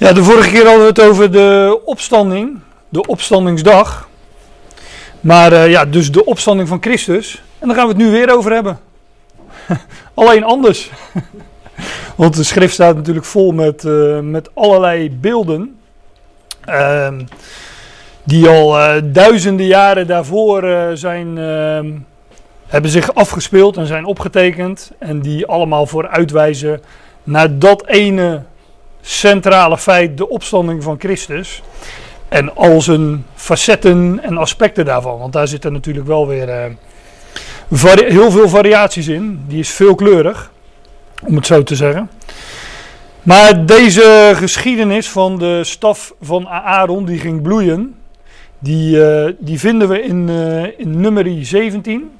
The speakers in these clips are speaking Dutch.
Ja, de vorige keer hadden we het over de opstanding, de opstandingsdag. Maar uh, ja, dus de opstanding van Christus. En daar gaan we het nu weer over hebben. Alleen anders. Want de schrift staat natuurlijk vol met, uh, met allerlei beelden. Uh, die al uh, duizenden jaren daarvoor zijn, ehm, hebben zich afgespeeld en zijn opgetekend. En die allemaal vooruitwijzen naar dat ene centrale feit, de opstanding van Christus. En al zijn facetten en aspecten daarvan. Want daar zitten natuurlijk wel weer uh, heel veel variaties in. Die is veelkleurig, om het zo te zeggen. Maar deze geschiedenis van de staf van Aaron, die ging bloeien. Die, uh, die vinden we in, uh, in nummer 17.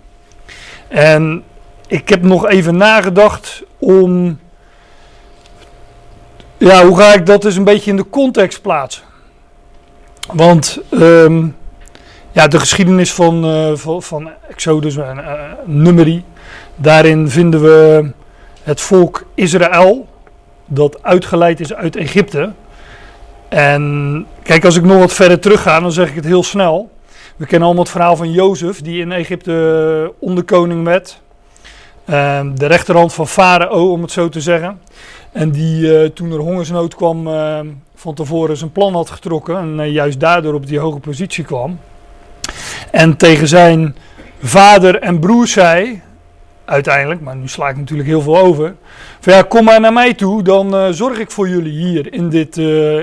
En ik heb nog even nagedacht om ja, hoe ga ik dat dus een beetje in de context plaatsen? Want um, ja, de geschiedenis van, uh, van, van, Exodus en uh, Numeri, daarin vinden we het volk Israël, dat uitgeleid is uit Egypte. En kijk, als ik nog wat verder terug ga, dan zeg ik het heel snel. We kennen allemaal het verhaal van Jozef, die in Egypte onderkoning werd. Uh, de rechterhand van Farao, om het zo te zeggen. En die uh, toen er hongersnood kwam, uh, van tevoren zijn plan had getrokken. En uh, juist daardoor op die hoge positie kwam. En tegen zijn vader en broer zei, uiteindelijk, maar nu sla ik natuurlijk heel veel over. Van ja, kom maar naar mij toe, dan zorg ik voor jullie hier in dit,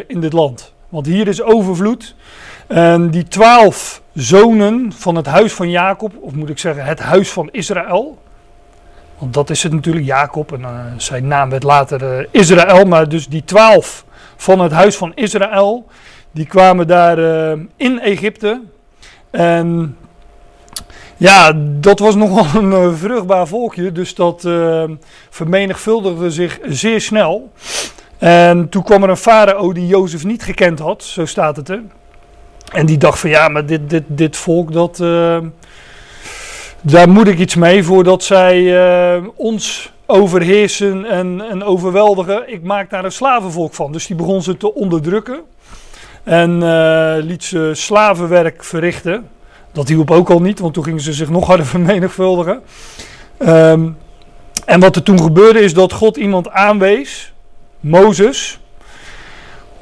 in dit land. Want hier is overvloed. En die twaalf zonen van het huis van Jacob, of moet ik zeggen het huis van Israël. Want dat is het natuurlijk, Jacob. En uh, zijn naam werd later uh, Israël. Maar dus die twaalf van het huis van Israël. Die kwamen daar uh, in Egypte. En ja, dat was nogal een vruchtbaar volkje. Dus dat vermenigvuldigde zich zeer snel. En toen kwam er een farao die Jozef niet gekend had. Zo staat het er. En die dacht van ja, maar dit, dit, dit volk dat daar moet ik iets mee voordat zij uh, ons overheersen en, en, overweldigen. Ik maak daar een slavenvolk van. Dus die begon ze te onderdrukken. En uh, liet ze slavenwerk verrichten. Dat hielp ook al niet, want toen gingen ze zich nog harder vermenigvuldigen. Um, en wat er toen gebeurde is dat God iemand aanwees, Mozes,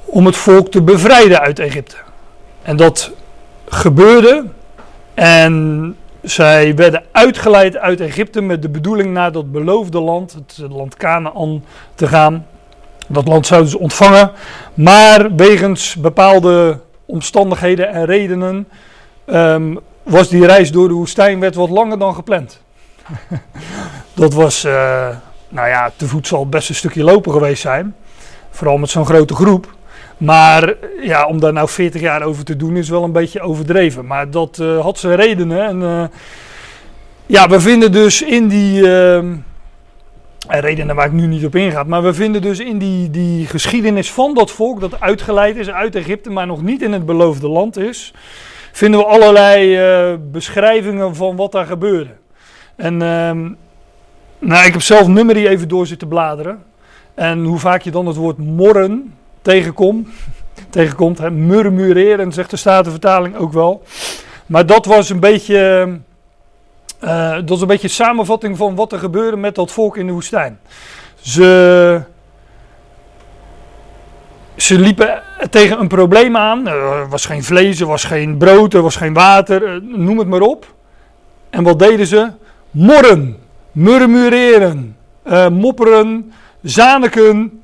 om het volk te bevrijden uit Egypte. En dat gebeurde. En zij werden uitgeleid uit Egypte met de bedoeling naar dat beloofde land, het land Canaan, te gaan. Dat land zouden ze ontvangen, maar wegens bepaalde omstandigheden en redenen um, was die reis door de woestijn werd wat langer dan gepland. dat was, uh, nou ja, te voet zal best een stukje lopen geweest zijn, vooral met zo'n grote groep. Maar ja, om daar nou 40 jaar over te doen is wel een beetje overdreven. Maar dat uh, had zijn redenen. En uh, ja, we vinden dus in die. Uh, redenen waar ik nu niet op inga. Maar we vinden dus in die, die geschiedenis van dat volk dat uitgeleid is uit Egypte, maar nog niet in het beloofde land is. Vinden we allerlei beschrijvingen van wat daar gebeurde. En ehm, nou, ik heb zelf nummerie even door zitten bladeren. En hoe vaak je dan het woord morren tegenkom, tegenkomt. Hè, murmureren, zegt de Statenvertaling ook wel. Maar dat was een beetje, uh, dat was een beetje samenvatting van wat er gebeurde met dat volk in de woestijn. Ze, ze liepen tegen een probleem aan. Er was geen vlees, er was geen brood, er was geen water, eh, noem het maar op. En wat deden ze? Morren, murmureren, uh, mopperen, zaniken.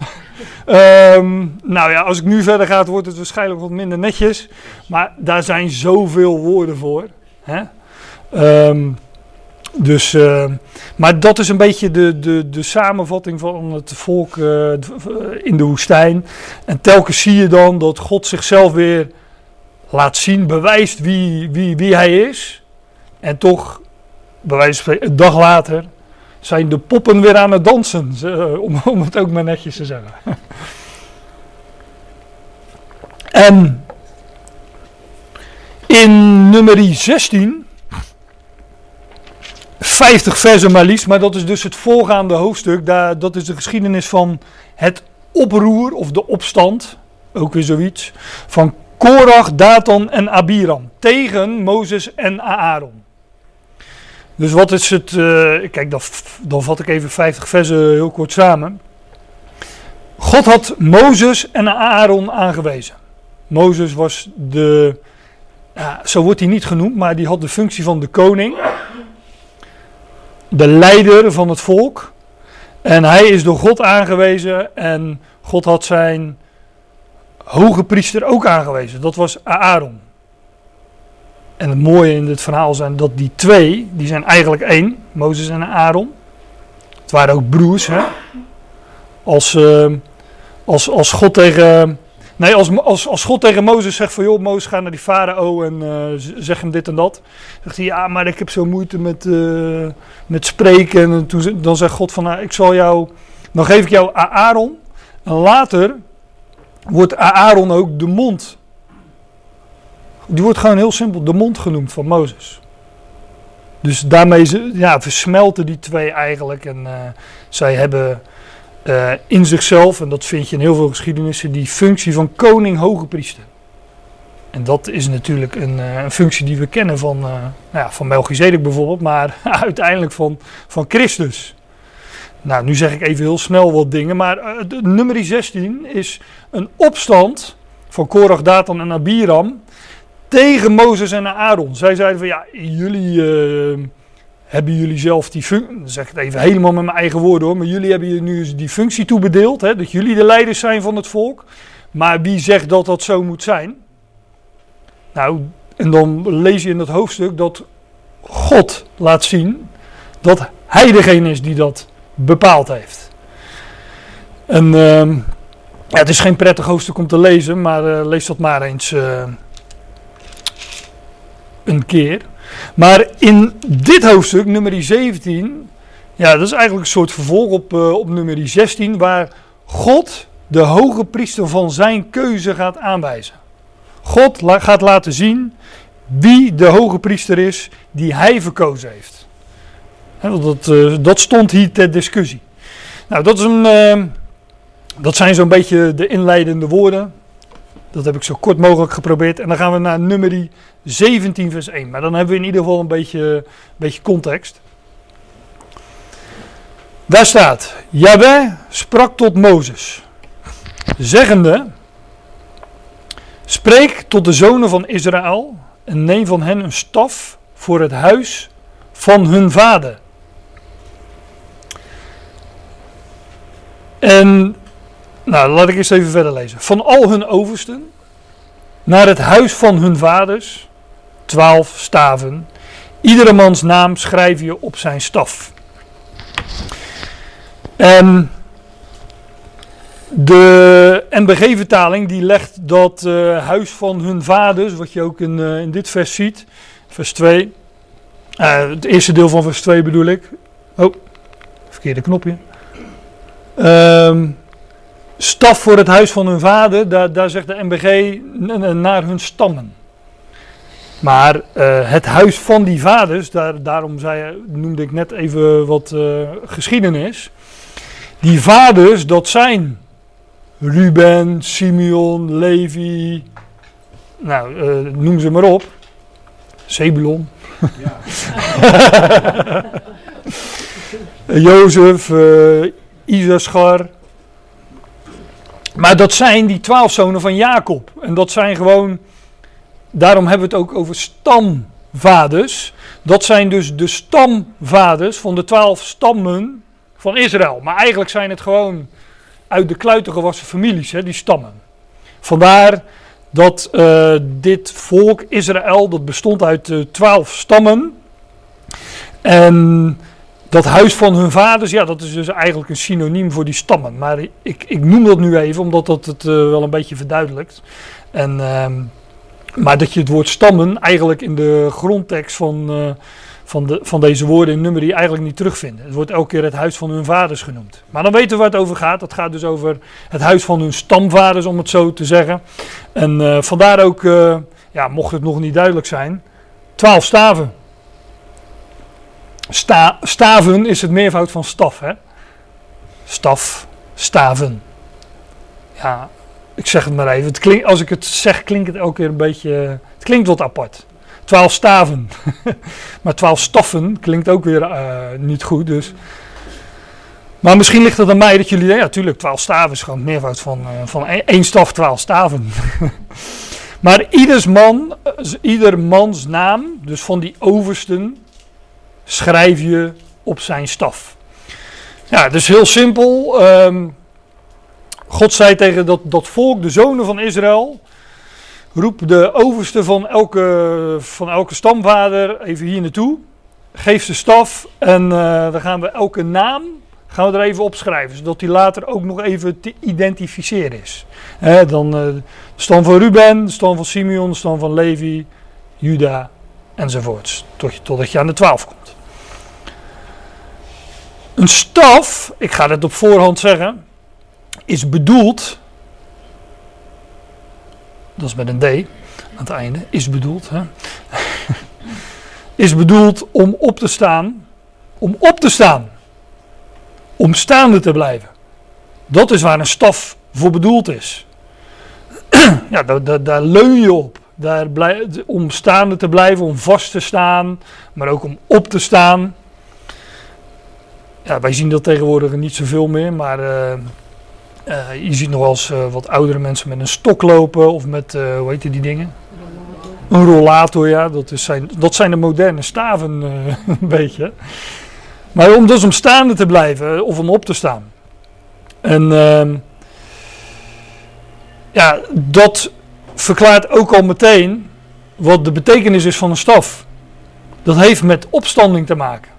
Um, nou ja, als ik nu verder ga, wordt het waarschijnlijk wat minder netjes. Maar daar zijn zoveel woorden voor. Hè? Um, dus, uh, maar dat is een beetje de, de, de samenvatting van het volk uh, in de woestijn. En telkens zie je dan dat God zichzelf weer laat zien, bewijst wie, wie, wie hij is. En toch, bij een dag later, zijn de poppen weer aan het dansen, om, om het ook maar netjes te zeggen. En in nummer 16, 50 versen maar liefst, maar dat is dus het voorgaande hoofdstuk, daar, dat is de geschiedenis van het oproer of de opstand ook weer zoiets. Van Korach, Datan en Abiram tegen Mozes en Aaron. Dus wat is het, uh, kijk dan, dan vat ik even 50 versen heel kort samen. God had Mozes en Aaron aangewezen. Mozes was de, ja, zo wordt hij niet genoemd, maar die had de functie van de koning. De leider van het volk. En hij is door God aangewezen en God had zijn hoge priester ook aangewezen. Dat was Aaron. En het mooie in dit verhaal zijn dat die twee, die zijn eigenlijk één, Mozes en Aaron. Het waren ook broers, hè. Als, uh, als, als God tegen... Nee, als, als, als God tegen Mozes zegt van... joh, Mozes, ga naar die farao en uh, zeg hem dit en dat. Zegt hij, ja, maar ik heb zo moeite met, uh, met spreken. En toen, dan zegt God van, nou, ik zal jou... Dan geef ik jou Aaron. En later wordt Aaron ook de mond. Die wordt gewoon heel simpel de mond genoemd van Mozes. Dus daarmee ja, versmelten die twee eigenlijk. En uh, zij hebben uh, in zichzelf, en dat vind je in heel veel geschiedenissen, die functie van koning hoge priester. En dat is natuurlijk een, uh, een functie die we kennen van, nou ja, van Melchizedek bijvoorbeeld, maar uiteindelijk van, van Christus. Nou, nu zeg ik even heel snel wat dingen, maar uh, nummer 16 is een opstand van Korach, Datan en Abiram tegen Mozes en Aaron. Zij zeiden van ja, jullie uh, hebben jullie zelf die functie, zeg het even helemaal met mijn eigen woorden hoor, maar jullie hebben je nu die functie toebedeeld, hè, dat jullie de leiders zijn van het volk. Maar wie zegt dat dat zo moet zijn? Nou, en dan lees je in dat hoofdstuk dat God laat zien dat hij degene is die dat bepaald heeft. En ja, het is geen prettig hoofdstuk om te lezen, maar uh, lees dat maar eens uh, een keer. Maar in dit hoofdstuk, nummer 17, ja, dat is eigenlijk een soort vervolg op, uh, op nummer 16, waar God de hoge priester van zijn keuze gaat aanwijzen. God gaat laten zien wie de hoge priester is die hij verkozen heeft dat, uh, dat stond hier ter discussie. Nou, dat, is een, uh, dat zijn zo'n beetje de inleidende woorden. Dat heb ik zo kort mogelijk geprobeerd. En dan gaan we naar nummer 17, vers 1. Maar dan hebben we in ieder geval een beetje, een beetje context. Daar staat: Jahweh sprak tot Mozes, zeggende: Spreek tot de zonen van Israël en neem van hen een staf voor het huis van hun vader. En, nou, laat ik eens even verder lezen. Van al hun oversten naar het huis van hun vaders, twaalf staven. Iedere mans naam schrijf je op zijn staf. En de NBG-vertaling die legt dat uh, huis van hun vaders, wat je ook in, uh, in dit vers ziet, vers 2. Uh, het eerste deel van vers 2 bedoel ik. Oh, verkeerde knopje. Um, staf voor het huis van hun vader, daar, daar zegt de MBG naar hun stammen. Maar uh, het huis van die vaders, daar, daarom zei, noemde ik net even wat uh, geschiedenis. Die vaders, dat zijn Ruben, Simeon, Levi, nou, uh, noem ze maar op. Zebulon. Ja. Jozef, Isaschar. Maar dat zijn die twaalf zonen van Jacob. En dat zijn gewoon, daarom hebben we het ook over stamvaders. Dat zijn dus de stamvaders van de twaalf stammen van Israël. Maar eigenlijk zijn het gewoon uit de kluiten gewassen families, hè, die stammen. Vandaar dat uh, dit volk Israël, dat bestond uit uh, twaalf stammen. En dat huis van hun vaders, ja, dat is dus eigenlijk een synoniem voor die stammen. Maar ik, ik noem dat nu even, omdat dat het uh, wel een beetje verduidelijkt. En, uh, maar dat je het woord stammen eigenlijk in de grondtekst van, uh, van, de, van deze woorden in nummer die eigenlijk niet terugvinden. Het wordt elke keer het huis van hun vaders genoemd. Maar dan weten we waar het over gaat. Het gaat dus over het huis van hun stamvaders, om het zo te zeggen. En uh, vandaar ook, ja, mocht het nog niet duidelijk zijn, twaalf staven. Sta, staven is het meervoud van staf. Hè? Staf, staven. Ja, ik zeg het maar even. Het als ik het zeg, klinkt het elke keer een beetje. Het klinkt wat apart. Twaalf staven. maar twaalf staffen klinkt ook weer uh, niet goed. Dus. Maar misschien ligt het aan mij dat jullie. Ja, natuurlijk, twaalf staven is gewoon het meervoud van, uh, van één staf, twaalf staven. maar ieders man, ieder mans naam, dus van die oversten, schrijf je op zijn staf. Ja, dus heel simpel. Um, God zei tegen dat, dat volk, de zonen van Israël, roep de overste van elke, van elke stamvader even hier naartoe. Geef ze staf en uh, dan gaan we elke naam gaan we er even opschrijven, zodat die later ook nog even te identificeren is. Dan uh, de stam van Ruben, de stam van Simeon, de stam van Levi, Juda enzovoorts. Tot, totdat je aan de twaalf komt. Een staf, ik ga het op voorhand zeggen, is bedoeld, dat is met een D aan het einde, is bedoeld, hè? is bedoeld om op te staan, om op te staan, om staande te blijven. Dat is waar een staf voor bedoeld is. ja, daar, leun je op. Daar blij, om staande te blijven, om vast te staan, maar ook om op te staan. Ja, wij zien dat tegenwoordig niet zoveel meer, maar uh, uh, je ziet nog wel eens uh, wat oudere mensen met een stok lopen of met, hoe heet die dingen? Een rollator, ja. Dat, is zijn, dat zijn de moderne staven een beetje. Maar om dus om staande te blijven of om op te staan. En ehm, ja, dat verklaart ook al meteen wat de betekenis is van een staf. Dat heeft met opstanding te maken.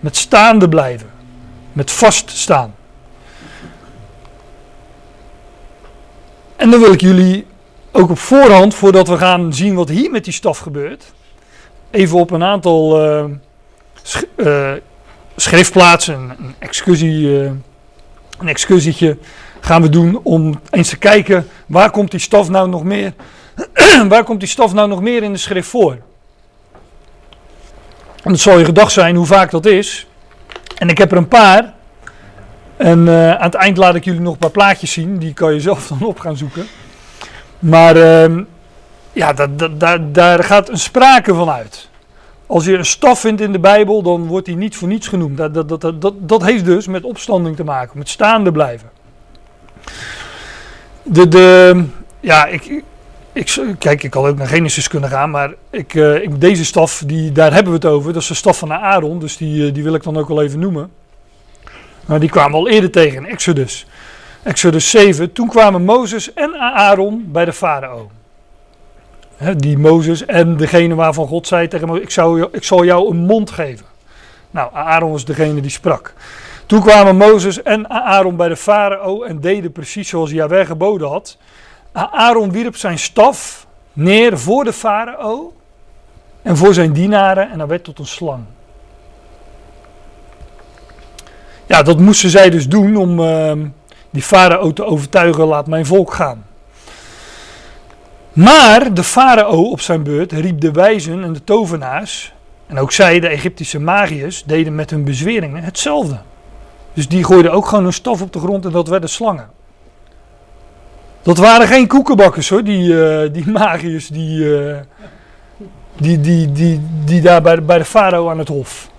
Met staande blijven. Met vaststaan. En dan wil ik jullie ook op voorhand, voordat we gaan zien wat hier met die staf gebeurt, even op een aantal sch uh, schriftplaatsen, een, excursie, uh, een excursietje gaan we doen om eens te kijken waar komt die staf nou nog meer, waar komt die staf nou nog meer in de schrift voor. En het zal je gedacht zijn hoe vaak dat is. En ik heb er een paar. En uh, aan het eind laat ik jullie nog een paar plaatjes zien. Die kan je zelf dan op gaan zoeken. Maar uh, ja, daar gaat een sprake van uit. Als je een staf vindt in de Bijbel, dan wordt die niet voor niets genoemd. Dat, dat, dat, dat, dat heeft dus met opstanding te maken, met staande blijven. De, de, ja, ik, ik, kijk, ik had ook naar Genesis kunnen gaan, maar ik, uh, ik, deze staf, die, daar hebben we het over. Dat is de staf van Aaron, dus die, uh, die wil ik dan ook wel even noemen. Maar die kwamen al eerder tegen in Exodus. Exodus 7. Toen kwamen Mozes en Aaron bij de farao. Die Mozes en degene waarvan God zei tegen Mozes: ik, zou, ik zal jou een mond geven. Nou, Aaron was degene die sprak. Toen kwamen Mozes en Aaron bij de farao en deden precies zoals Yahweh geboden had. Aaron wierp zijn staf neer voor de farao en voor zijn dienaren en dat werd tot een slang. Ja, dat moesten zij dus doen om uh, die farao te overtuigen, laat mijn volk gaan. Maar de farao op zijn beurt riep de wijzen en de tovenaars, en ook zij, de Egyptische magiërs, deden met hun bezweringen hetzelfde. Dus die gooiden ook gewoon een staf op de grond en dat werden slangen. Dat waren geen koekenbakkers hoor, die, uh, die magiërs die, uh, die, die, die, die daar bij de, bij de farao aan het hof.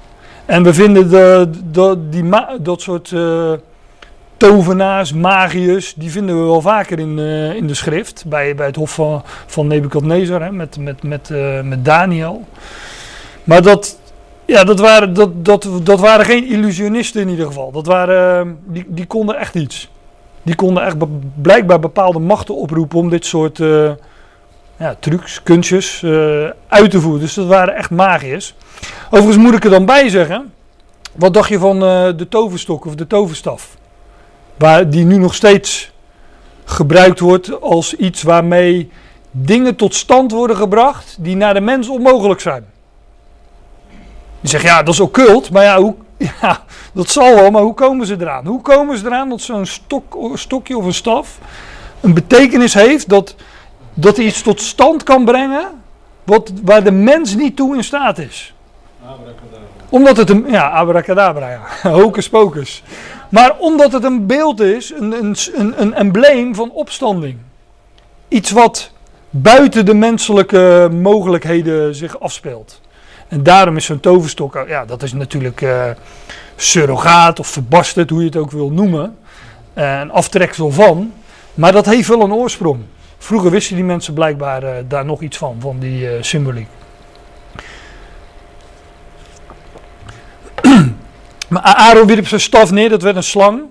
En we vinden de, de, die dat soort uh, tovenaars, magiërs, die vinden we wel vaker in, in de schrift. Bij, bij het hof van, van Nebukadnezar, hè, met, met, met, met Daniel. Maar dat, ja, dat, waren, dat, dat, dat waren geen illusionisten in ieder geval. Dat waren, die, die konden echt iets. Die konden echt blijkbaar bepaalde machten oproepen om dit soort ja, trucs, kunstjes uit te voeren. Dus dat waren echt magiërs. Overigens moet ik er dan bij zeggen, wat dacht je van uh, de toverstok of de toverstaf? Waar die nu nog steeds gebruikt wordt als iets waarmee dingen tot stand worden gebracht die naar de mens onmogelijk zijn. Die zeggen ja, dat is occult, maar ja, hoe, ja, dat zal wel, maar hoe komen ze eraan? Hoe komen ze eraan dat zo'n stok, stokje of een staf een betekenis heeft dat, dat iets tot stand kan brengen wat, waar de mens niet toe in staat is? Omdat het een, ja, abracadabra, ja. Hocus pocus. Maar omdat het een beeld is, een, een, een, een embleem van opstanding. iets wat buiten de menselijke mogelijkheden zich afspeelt. En daarom is zo'n toverstok, ja, dat is natuurlijk uh, surrogaat of verbasterd, hoe je het ook wil noemen. Uh, een aftreksel van. Maar dat heeft wel een oorsprong. Vroeger wisten die mensen blijkbaar uh, daar nog iets van, van die symboliek. maar Aaron wierp zijn staf neer, dat werd een slang.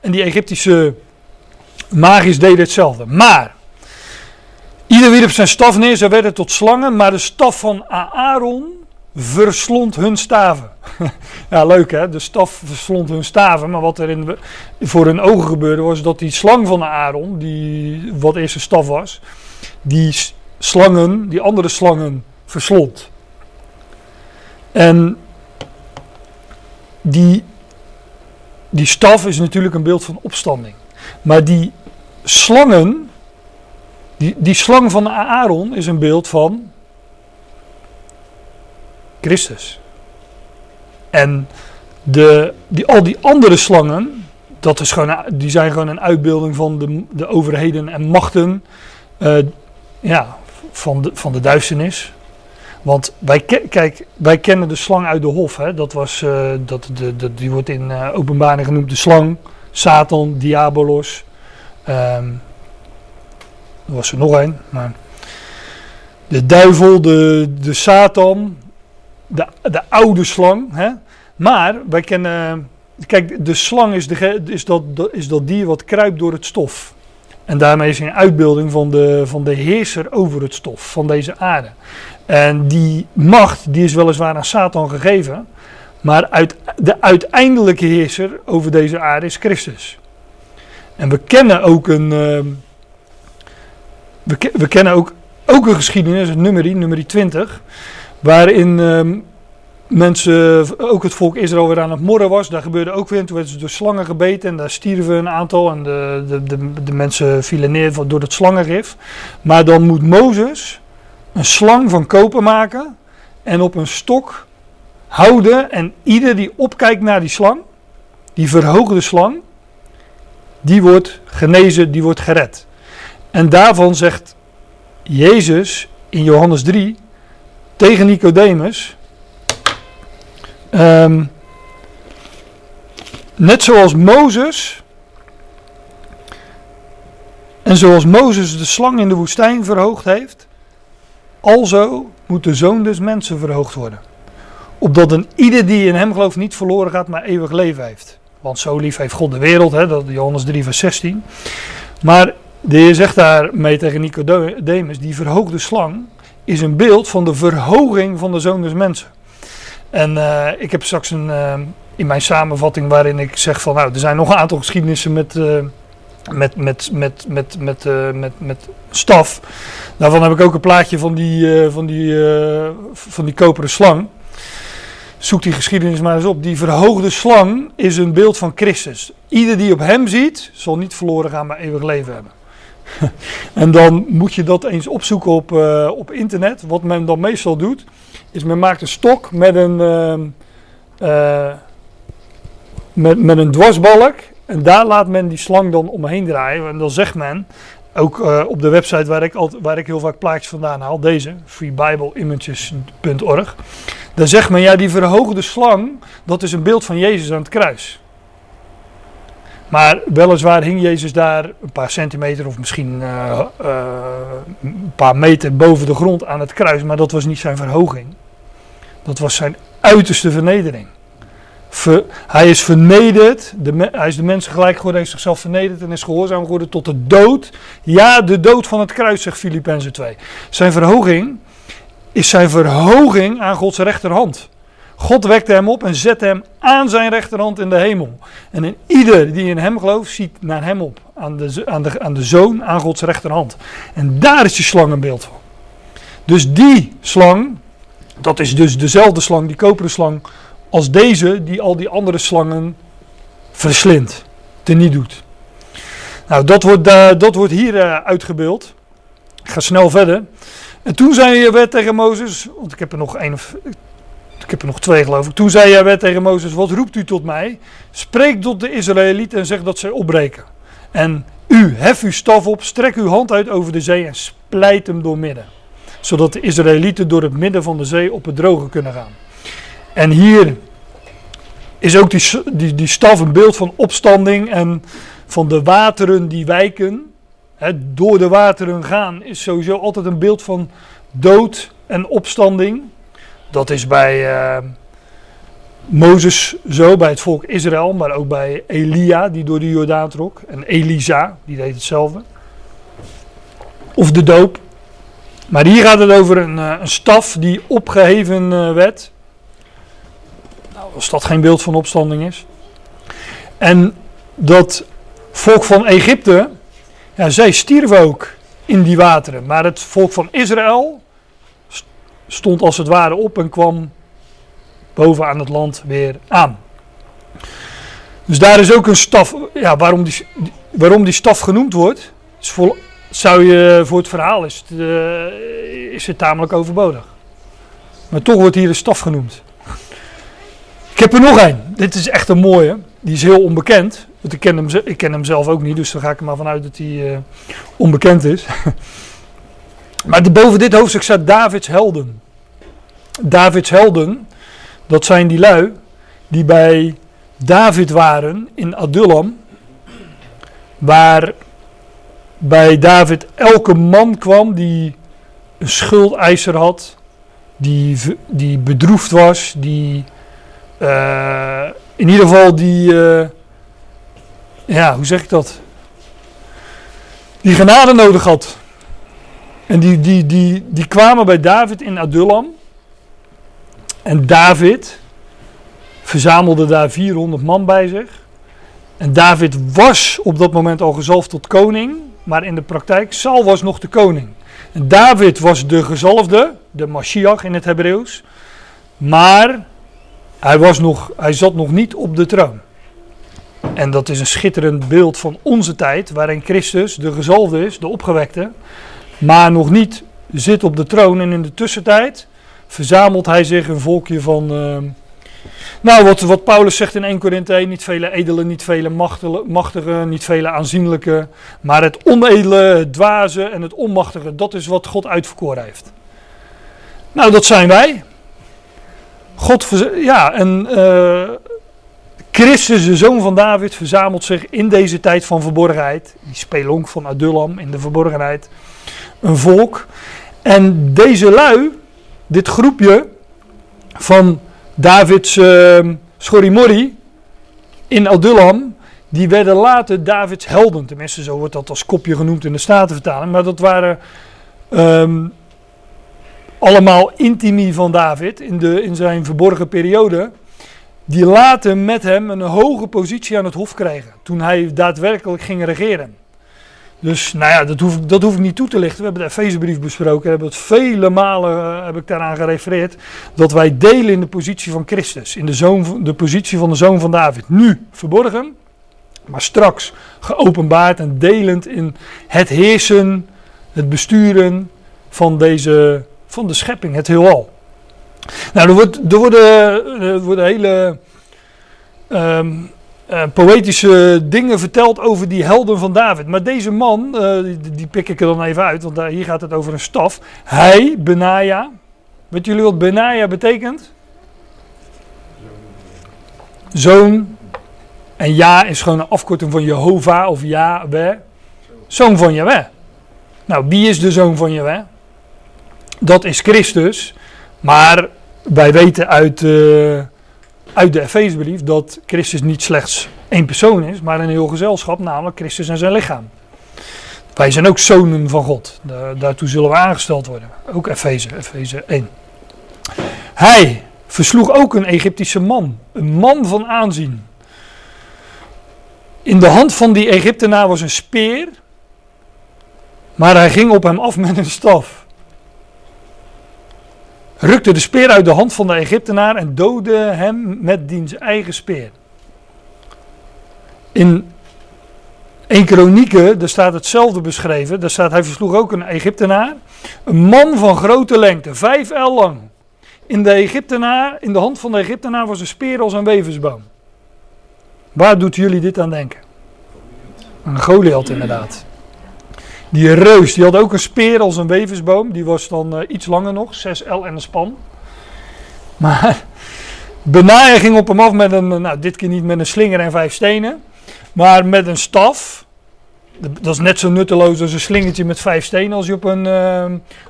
En die Egyptische magisch deden hetzelfde. Maar, ieder wierp zijn staf neer, ze werden tot slangen. Maar de staf van Aaron verslond hun staven. ja, leuk hè, de staf verslond hun staven. Maar wat er in, voor hun ogen gebeurde was dat die slang van Aaron, die, wat eerst een staf was, die slangen, die andere slangen verslond. En die, die staf is natuurlijk een beeld van opstanding. Maar die slangen, die, die slang van Aaron is een beeld van Christus. En de, die, al die andere slangen, dat is gewoon, die zijn gewoon een uitbeelding van de, de overheden en machten uh, ja, van, de, van de duisternis. Want wij, kijk, wij kennen de slang uit de hof. Hè? Dat was, uh, dat, de, de, die wordt in uh, openbaring genoemd de slang, Satan, Diabolos. Um, er was er nog een. Maar de duivel, de, de Satan, de, de oude slang. Hè? Maar wij kennen. Kijk, de slang is, de, is, dat, is dat dier wat kruipt door het stof. En daarmee is hij een uitbeelding van de, van de heerser over het stof, van deze aarde. En die macht, die is weliswaar aan Satan gegeven. Maar uit, de uiteindelijke heerser over deze aarde is Christus. En we kennen ook een. Uh, we, we, kennen ook, ook een geschiedenis, nummerie, nummerie 20. Waarin uh, mensen, ook het volk Israël weer aan het morren was. Daar gebeurde ook weer. Toen werden ze door slangen gebeten en daar stierven een aantal. En de, de, de, mensen vielen neer door het slangengif. Maar dan moet Mozes een slang van koper maken en op een stok houden. En ieder die opkijkt naar die slang, die verhoogde slang, die wordt genezen, die wordt gered. En daarvan zegt Jezus in Johannes 3 tegen Nicodemus. Um, net zoals Mozes. En zoals Mozes de slang in de woestijn verhoogd heeft. Alzo moet de zoon des mensen verhoogd worden. Opdat een ieder die in hem gelooft niet verloren gaat, maar eeuwig leven heeft. Want zo lief heeft God de wereld, hè, dat Johannes 3 vers 16. Maar de Heer zegt daarmee tegen Nicodemus, die verhoogde slang is een beeld van de verhoging van de zoon des mensen. En uh, ik heb straks een, uh, in mijn samenvatting waarin ik zeg van nou, er zijn nog een aantal geschiedenissen met, uh, met, met, met, met, met, met, met staf. Daarvan heb ik ook een plaatje van die, van die, van die koperen slang. Zoek die geschiedenis maar eens op. Die verhoogde slang is een beeld van Christus. Ieder die op hem ziet, zal niet verloren gaan, maar eeuwig leven hebben. en dan moet je dat eens opzoeken op, uh, op internet. Wat men dan meestal doet, is men maakt een stok met een, uh, met, met een dwarsbalk. En daar laat men die slang dan omheen draaien. En dan zegt men, ook op de website waar ik, waar ik heel vaak plaatjes vandaan haal, deze, freebibleimages.org. Daar zegt men, ja die verhoogde slang, dat is een beeld van Jezus aan het kruis. Maar weliswaar hing Jezus daar een paar centimeter of misschien uh, uh, een paar meter boven de grond aan het kruis. Maar dat was niet zijn verhoging. Dat was zijn uiterste vernedering. Ver, hij is vernederd, de, hij is de mensen gelijk geworden, heeft zichzelf vernederd en is gehoorzaam geworden tot de dood. Ja, de dood van het kruis, zegt Filippenzen 2. Zijn verhoging is zijn verhoging aan Gods rechterhand. God wekte hem op en zette hem aan zijn rechterhand in de hemel. En in ieder die in hem gelooft, ziet naar hem op. Aan de, aan de, aan de zoon, aan Gods rechterhand. En daar is die slang een beeld van. Dus die slang, dat is dus dezelfde slang, die koperen slang, als deze die al die andere slangen verslindt, teniet doet. Nou, dat wordt, uh, dat wordt hier uh, uitgebeeld. Ik ga snel verder. En toen zei je tegen Mozes, want ik heb er nog één of ik heb er nog twee geloof ik. Toen zei hij tegen Mozes, wat roept u tot mij? Spreek tot de Israëlieten en zeg dat zij opbreken. En U, hef uw staf op, strek uw hand uit over de zee en splijt hem door midden. Zodat de Israëlieten door het midden van de zee op het droge kunnen gaan. En hier is ook die, die, die staf een beeld van opstanding en van de wateren die wijken. He, door de wateren gaan is sowieso altijd een beeld van dood en opstanding. Dat is bij uh, Mozes zo, bij het volk Israël, maar ook bij Elia die door de Jordaan trok. En Elisa, die deed hetzelfde. Of de doop. Maar hier gaat het over een, uh, een staf die opgeheven uh, werd. Nou, als dat geen beeld van opstanding is. En dat volk van Egypte, ja, zij stierven ook in die wateren. Maar het volk van Israël stond als het ware op en kwam bovenaan het land weer aan. Dus daar is ook een staf. Ja, waarom die, waarom die staf genoemd wordt, is zou je voor het verhaal is het, uh, is het tamelijk overbodig. Maar toch wordt hier een staf genoemd. Ik heb er nog een. Dit is echt een mooie. Die is heel onbekend. Want ik ken hem, ik ken hem zelf ook niet, dus daar ga ik er maar vanuit dat hij uh, onbekend is. maar boven dit hoofdstuk staat Davids helden. Davids helden, dat zijn die lui die bij David waren in Adullam, waar bij David elke man kwam die een schuldeiser had, die, die bedroefd was, die uh, in ieder geval die, uh, ja, hoe zeg ik dat? Die genade nodig had. En die, die, die, die kwamen bij David in Adullam. En David verzamelde daar 400 man bij zich. En David was op dat moment al gezalfd tot koning. Maar in de praktijk, Saul was nog de koning. En David was de gezalfde, de Mashiach in het Hebreeuws. Maar hij, was nog, hij zat nog niet op de troon. En dat is een schitterend beeld van onze tijd, waarin Christus de gezalfde is, de opgewekte, maar nog niet zit op de troon. En in de tussentijd verzamelt hij zich een volkje van, uh, nou wat, wat Paulus zegt in 1 Korinthe 1, niet vele edele, niet vele machtige, niet vele aanzienlijke, maar het onedele, het dwaze en het onmachtige, dat is wat God uitverkoren heeft. Nou, dat zijn wij. God, ja, en uh, Christus, de zoon van David, verzamelt zich in deze tijd van verborgenheid. Die spelonk van Adullam in de verborgenheid. Een volk. En deze lui, dit groepje van Davids uh, Schorimori in Adullam, die werden later Davids helden. Tenminste, zo wordt dat als kopje genoemd in de Statenvertaling. Maar dat waren um, allemaal intimi van David in, de, in zijn verborgen periode, die later met hem een hoge positie aan het hof kregen, toen hij daadwerkelijk ging regeren. Dus nou ja, dat hoef, ik, dat hoef ik niet toe te lichten. We hebben de Efezebrief besproken, hebben het vele malen uh, heb ik daaraan gerefereerd, dat wij delen in de positie van Christus, in de, zoon, de positie van de zoon van David. Nu verborgen, maar straks geopenbaard en delend in het heersen, het besturen van deze van de schepping, het heelal. Nou, er, wordt, er, worden, er worden hele um, uh, poëtische dingen verteld over die helden van David. Maar deze man, uh, die, pik ik er dan even uit, want hier gaat het over een staf. Hij, Benaja. Weet jullie wat Benaja betekent? Zoon. En Ja is gewoon een afkorting van Jehovah of Yahweh. Zoon van Yahweh. Nou, wie is de zoon van Yahweh? dat is Christus. Maar wij weten uit, uh, uit de Efezebrief dat Christus niet slechts één persoon is, maar een heel gezelschap, namelijk Christus en zijn lichaam. Wij zijn ook zonen van God. daartoe zullen we aangesteld worden. Ook Efeze, Efeze 1. Hij versloeg ook een Egyptische man. Een man van aanzien. In de hand van die Egyptenaar was een speer. Maar hij ging op hem af met een staf rukte de speer uit de hand van de Egyptenaar en doodde hem met diens eigen speer. In 1 Kronieken, daar staat hetzelfde beschreven. Daar staat, hij versloeg ook een Egyptenaar. Een man van grote lengte, vijf el lang. In de, Egyptenaar, in de hand van de Egyptenaar was een speer als een weversboom. Waar doet jullie dit aan denken? Een Goliath inderdaad. Die reus, die had ook een speer als een weversboom. Die was dan uh, iets langer nog, 6 L en een span. Maar Benaja ging op hem af met een, nou dit keer niet met een slinger en vijf stenen. Maar met een staf. Dat is net zo nutteloos als een slingertje met vijf stenen als je op een uh,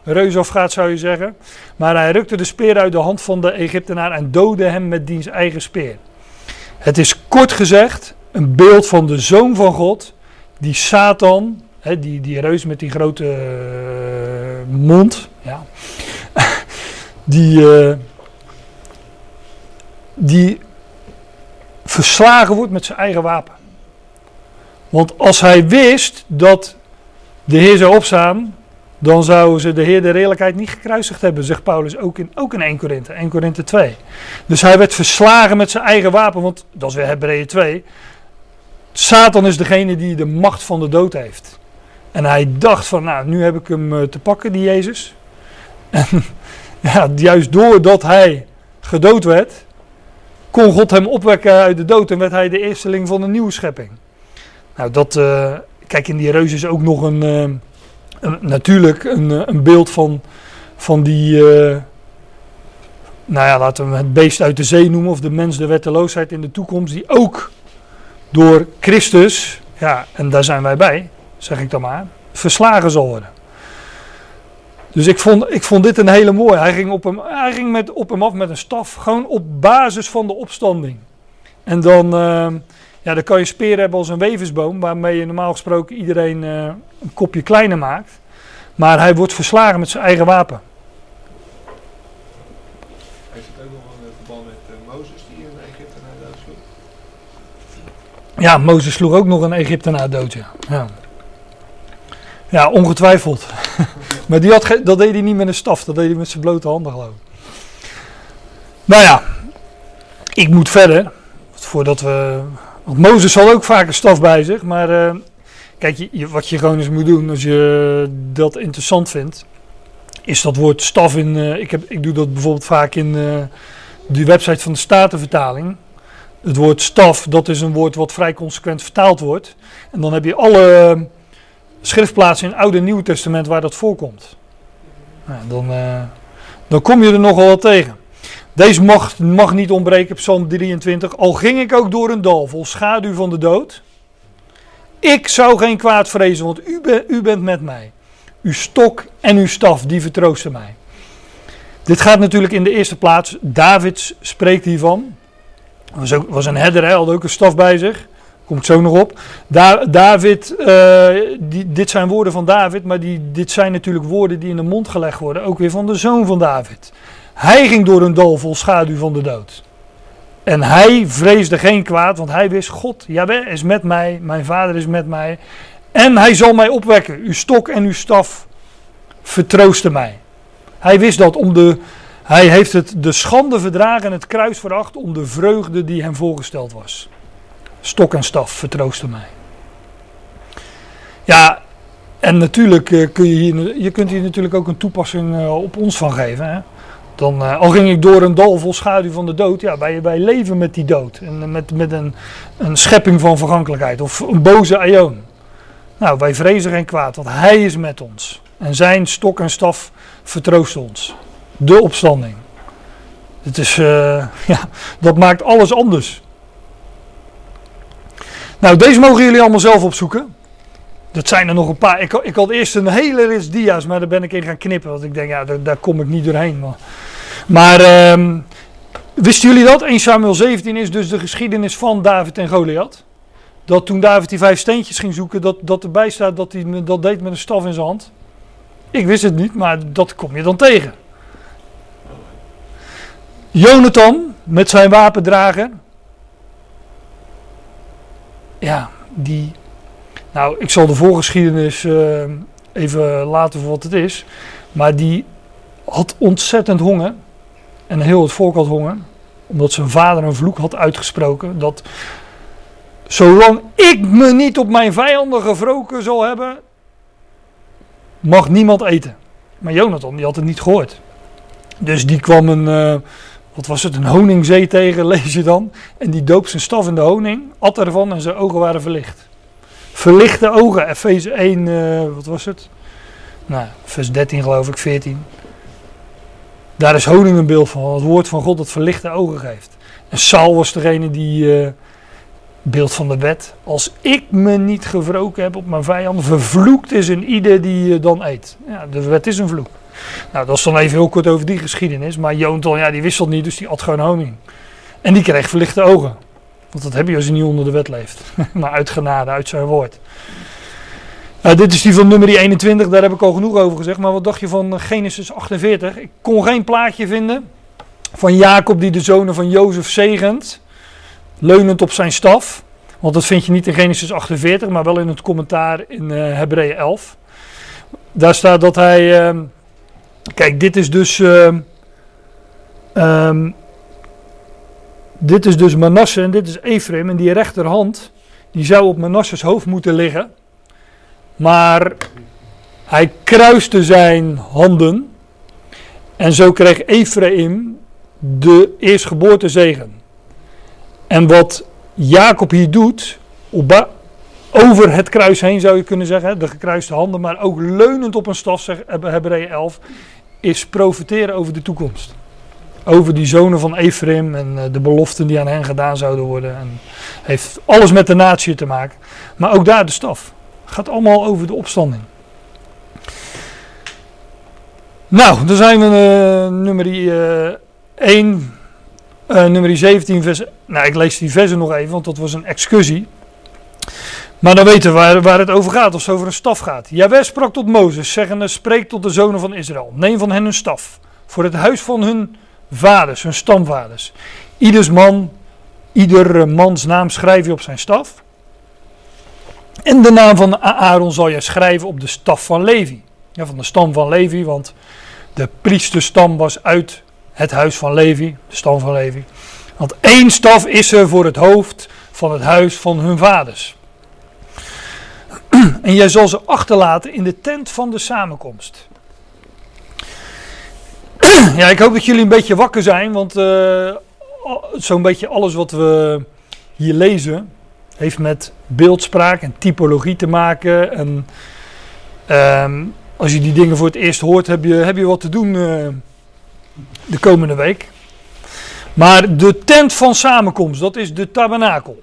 reus afgaat zou je zeggen. Maar hij rukte de speer uit de hand van de Egyptenaar en doodde hem met diens eigen speer. Het is kort gezegd een beeld van de zoon van God die Satan die, die reus met die grote uh, mond, ja, die, uh, die verslagen wordt met zijn eigen wapen. Want als hij wist dat de Heer zou opstaan, dan zouden ze de Heer de redelijkheid niet gekruisigd hebben, zegt Paulus ook in, ook in 1 Korinthe, 1 Korinthe 2. Dus hij werd verslagen met zijn eigen wapen, want dat is weer Hebreeën 2. Satan is degene die de macht van de dood heeft. En hij dacht van, nou, nu heb ik hem eh, te pakken, die Jezus. En ja, juist doordat hij gedood werd, kon God hem opwekken uit de dood en werd hij de eersteling van een nieuwe schepping. Nou, dat, uh, kijk, in die reus is ook nog een, uh, een natuurlijk een, een, beeld van, van die, nou ja, laten we het beest uit de zee noemen, of de mens de wetteloosheid in de toekomst, die ook door Christus, ja, en daar zijn wij bij, zeg ik dan maar, verslagen zal worden. Dus ik vond, ik vond dit een hele mooie. Hij ging, op hem, hij ging met, op hem af met een staf, gewoon op basis van de opstanding. En dan, uh, ja, dan kan je speren hebben als een weversboom, waarmee je normaal gesproken iedereen uh, een kopje kleiner maakt. Maar hij wordt verslagen met zijn eigen wapen. Heeft het ook nog een verband met uh, Mozes die een Egyptenaar doodsloeg? Ja, Mozes sloeg ook nog een Egyptenaar dood, ja. ja. Ja, ongetwijfeld. maar die had dat deed hij niet met een staf, dat deed hij met zijn blote handen geloof ik. Nou ja, ik moet verder. Voordat we. Want Mozes had ook vaak een staf bij zich. Maar uh, kijk, je, wat je gewoon eens moet doen als je dat interessant vindt. Is dat woord staf in. Uh, ik, heb, ik doe dat bijvoorbeeld vaak in uh, de website van de Statenvertaling. Het woord staf, dat is een woord wat vrij consequent vertaald wordt. En dan heb je alle schriftplaatsen in het Oude en Nieuwe Testament waar dat voorkomt. Nou, dan, uh, dan kom je er nogal wat tegen. Deze mag, mag niet ontbreken, Psalm 23. Al ging ik ook door een dal vol schaduw van de dood. Ik zou geen kwaad vrezen, want u, ben, u bent met mij. Uw stok en uw staf, die vertroosten mij. Dit gaat natuurlijk in de eerste plaats. David spreekt hiervan. Was, ook, was een herder, hij had ook een staf bij zich kom ik zo nog op. Da David, die, dit zijn woorden van David, maar die, dit zijn natuurlijk woorden die in de mond gelegd worden, ook weer van de zoon van David. Hij ging door een dal vol schaduw van de dood. En hij vreesde geen kwaad, want hij wist, God, Jawel is met mij, mijn vader is met mij. En hij zal mij opwekken, uw stok en uw staf vertroosten mij. Hij wist dat om de, hij heeft het de schande verdragen en het kruis veracht om de vreugde die hem voorgesteld was. Stok en staf vertroosten mij. Ja, en natuurlijk uh, kun je hier, je kunt hier natuurlijk ook een toepassing uh, op ons van geven. Hè? Dan, uh, al ging ik door een dal vol schaduw van de dood, ja, wij, wij leven met die dood. En met, met een, een schepping van vergankelijkheid of een boze aion. Nou, wij vrezen geen kwaad, want hij is met ons. En zijn stok en staf vertroost ons. De opstanding. Het is, ja, dat maakt alles anders. Nou, deze mogen jullie allemaal zelf opzoeken. Dat zijn er nog een paar. Ik, ik had eerst een hele rits dia's, maar daar ben ik in gaan knippen. Want ik denk, ja, daar, daar kom ik niet doorheen. Maar, maar um, wisten jullie dat? 1 Samuel 17 is dus de geschiedenis van David en Goliath. Dat toen David die vijf steentjes ging zoeken, dat, dat erbij staat dat hij dat deed met een staf in zijn hand. Ik wist het niet, maar dat kom je dan tegen. Jonathan met zijn wapendrager ja, die. Nou, ik zal de voorgeschiedenis uh, even laten voor wat het is. Maar die had ontzettend honger. En heel het volk had honger. Omdat zijn vader een vloek had uitgesproken. Dat zolang ik me niet op mijn vijanden gewroken zal hebben. mag niemand eten. Maar Jonathan, die had het niet gehoord. Dus die kwam een. Uh, wat was het, een honingzee tegen, lees je dan. En die doop zijn staf in de honing, at ervan en zijn ogen waren verlicht. verlichte ogen. Efeze 1, eh, wat was het? Nou, vers 13 geloof ik, 14. Daar is honing een beeld van. Het woord van God dat verlichte ogen geeft. En Saul was degene die, eh, beeld van de wet. Als ik me niet gewroken heb op mijn vijand, vervloekt is een ieder die uh, dan eet. Ja, de wet is een vloek. Nou, dat is dan even heel kort over die geschiedenis. Maar Joonton, ja, die wisselt niet, dus die at gewoon honing. En die kreeg verlichte ogen. Want dat heb je als je niet onder de wet leeft. maar uit genade, uit zijn woord. Nou, dit is die van nummer 21, daar heb ik al genoeg over gezegd. Maar wat dacht je van Genesis 48? Ik kon geen plaatje vinden van Jacob die de zonen van Jozef zegent. Leunend op zijn staf. Want dat vind je niet in Genesis 48, maar wel in het commentaar in uh, Hebreeën 11. Daar staat dat hij. Uh, kijk, dit is dus. Uh, um, dit is dus Manasse en dit is Ephraim. En die rechterhand, die zou op Manasses hoofd moeten liggen. Maar hij kruiste zijn handen. En zo kreeg Ephraim de eerstgeboortezegen. En wat Jacob hier doet, over het kruis heen zou je kunnen zeggen, de gekruiste handen, maar ook leunend op een staf, zegt Hebreeën 11, is profiteren over de toekomst. Over die zonen van Ephraim en eh, de beloften die aan hen gedaan zouden worden. En heeft alles met de natie te maken. Maar ook daar de staf. Gaat allemaal over de opstanding. Nou, dan zijn we uh, nummer uh, eh, 1, uh, nummer 17, vers. Nou, ik lees die versen nog even, want dat was een excursie. Maar dan weten we waar, waar het over gaat, als het over een staf gaat. Jawel sprak tot Mozes, zeggende: Spreek tot de zonen van Israël. Neem van hen een staf. Voor het huis van hun vaders, hun stamvaders. Ieders man, ieder mans naam schrijf je op zijn staf. En de naam van Aaron zal je schrijven op de staf van Levi. Ja, van de stam van Levi, want de priesterstam was uit het huis van Levi, de stam van Levi. Want één staf is er voor het hoofd van het huis van hun vaders. En jij zal ze achterlaten in de tent van de samenkomst. Ja, ik hoop dat jullie een beetje wakker zijn, want uh, zo'n beetje alles wat we hier lezen heeft met beeldspraak en typologie te maken. En uh, als je die dingen voor het eerst hoort, heb je, heb je wat te doen uh, de komende week. Maar de tent van samenkomst, dat is de tabernakel.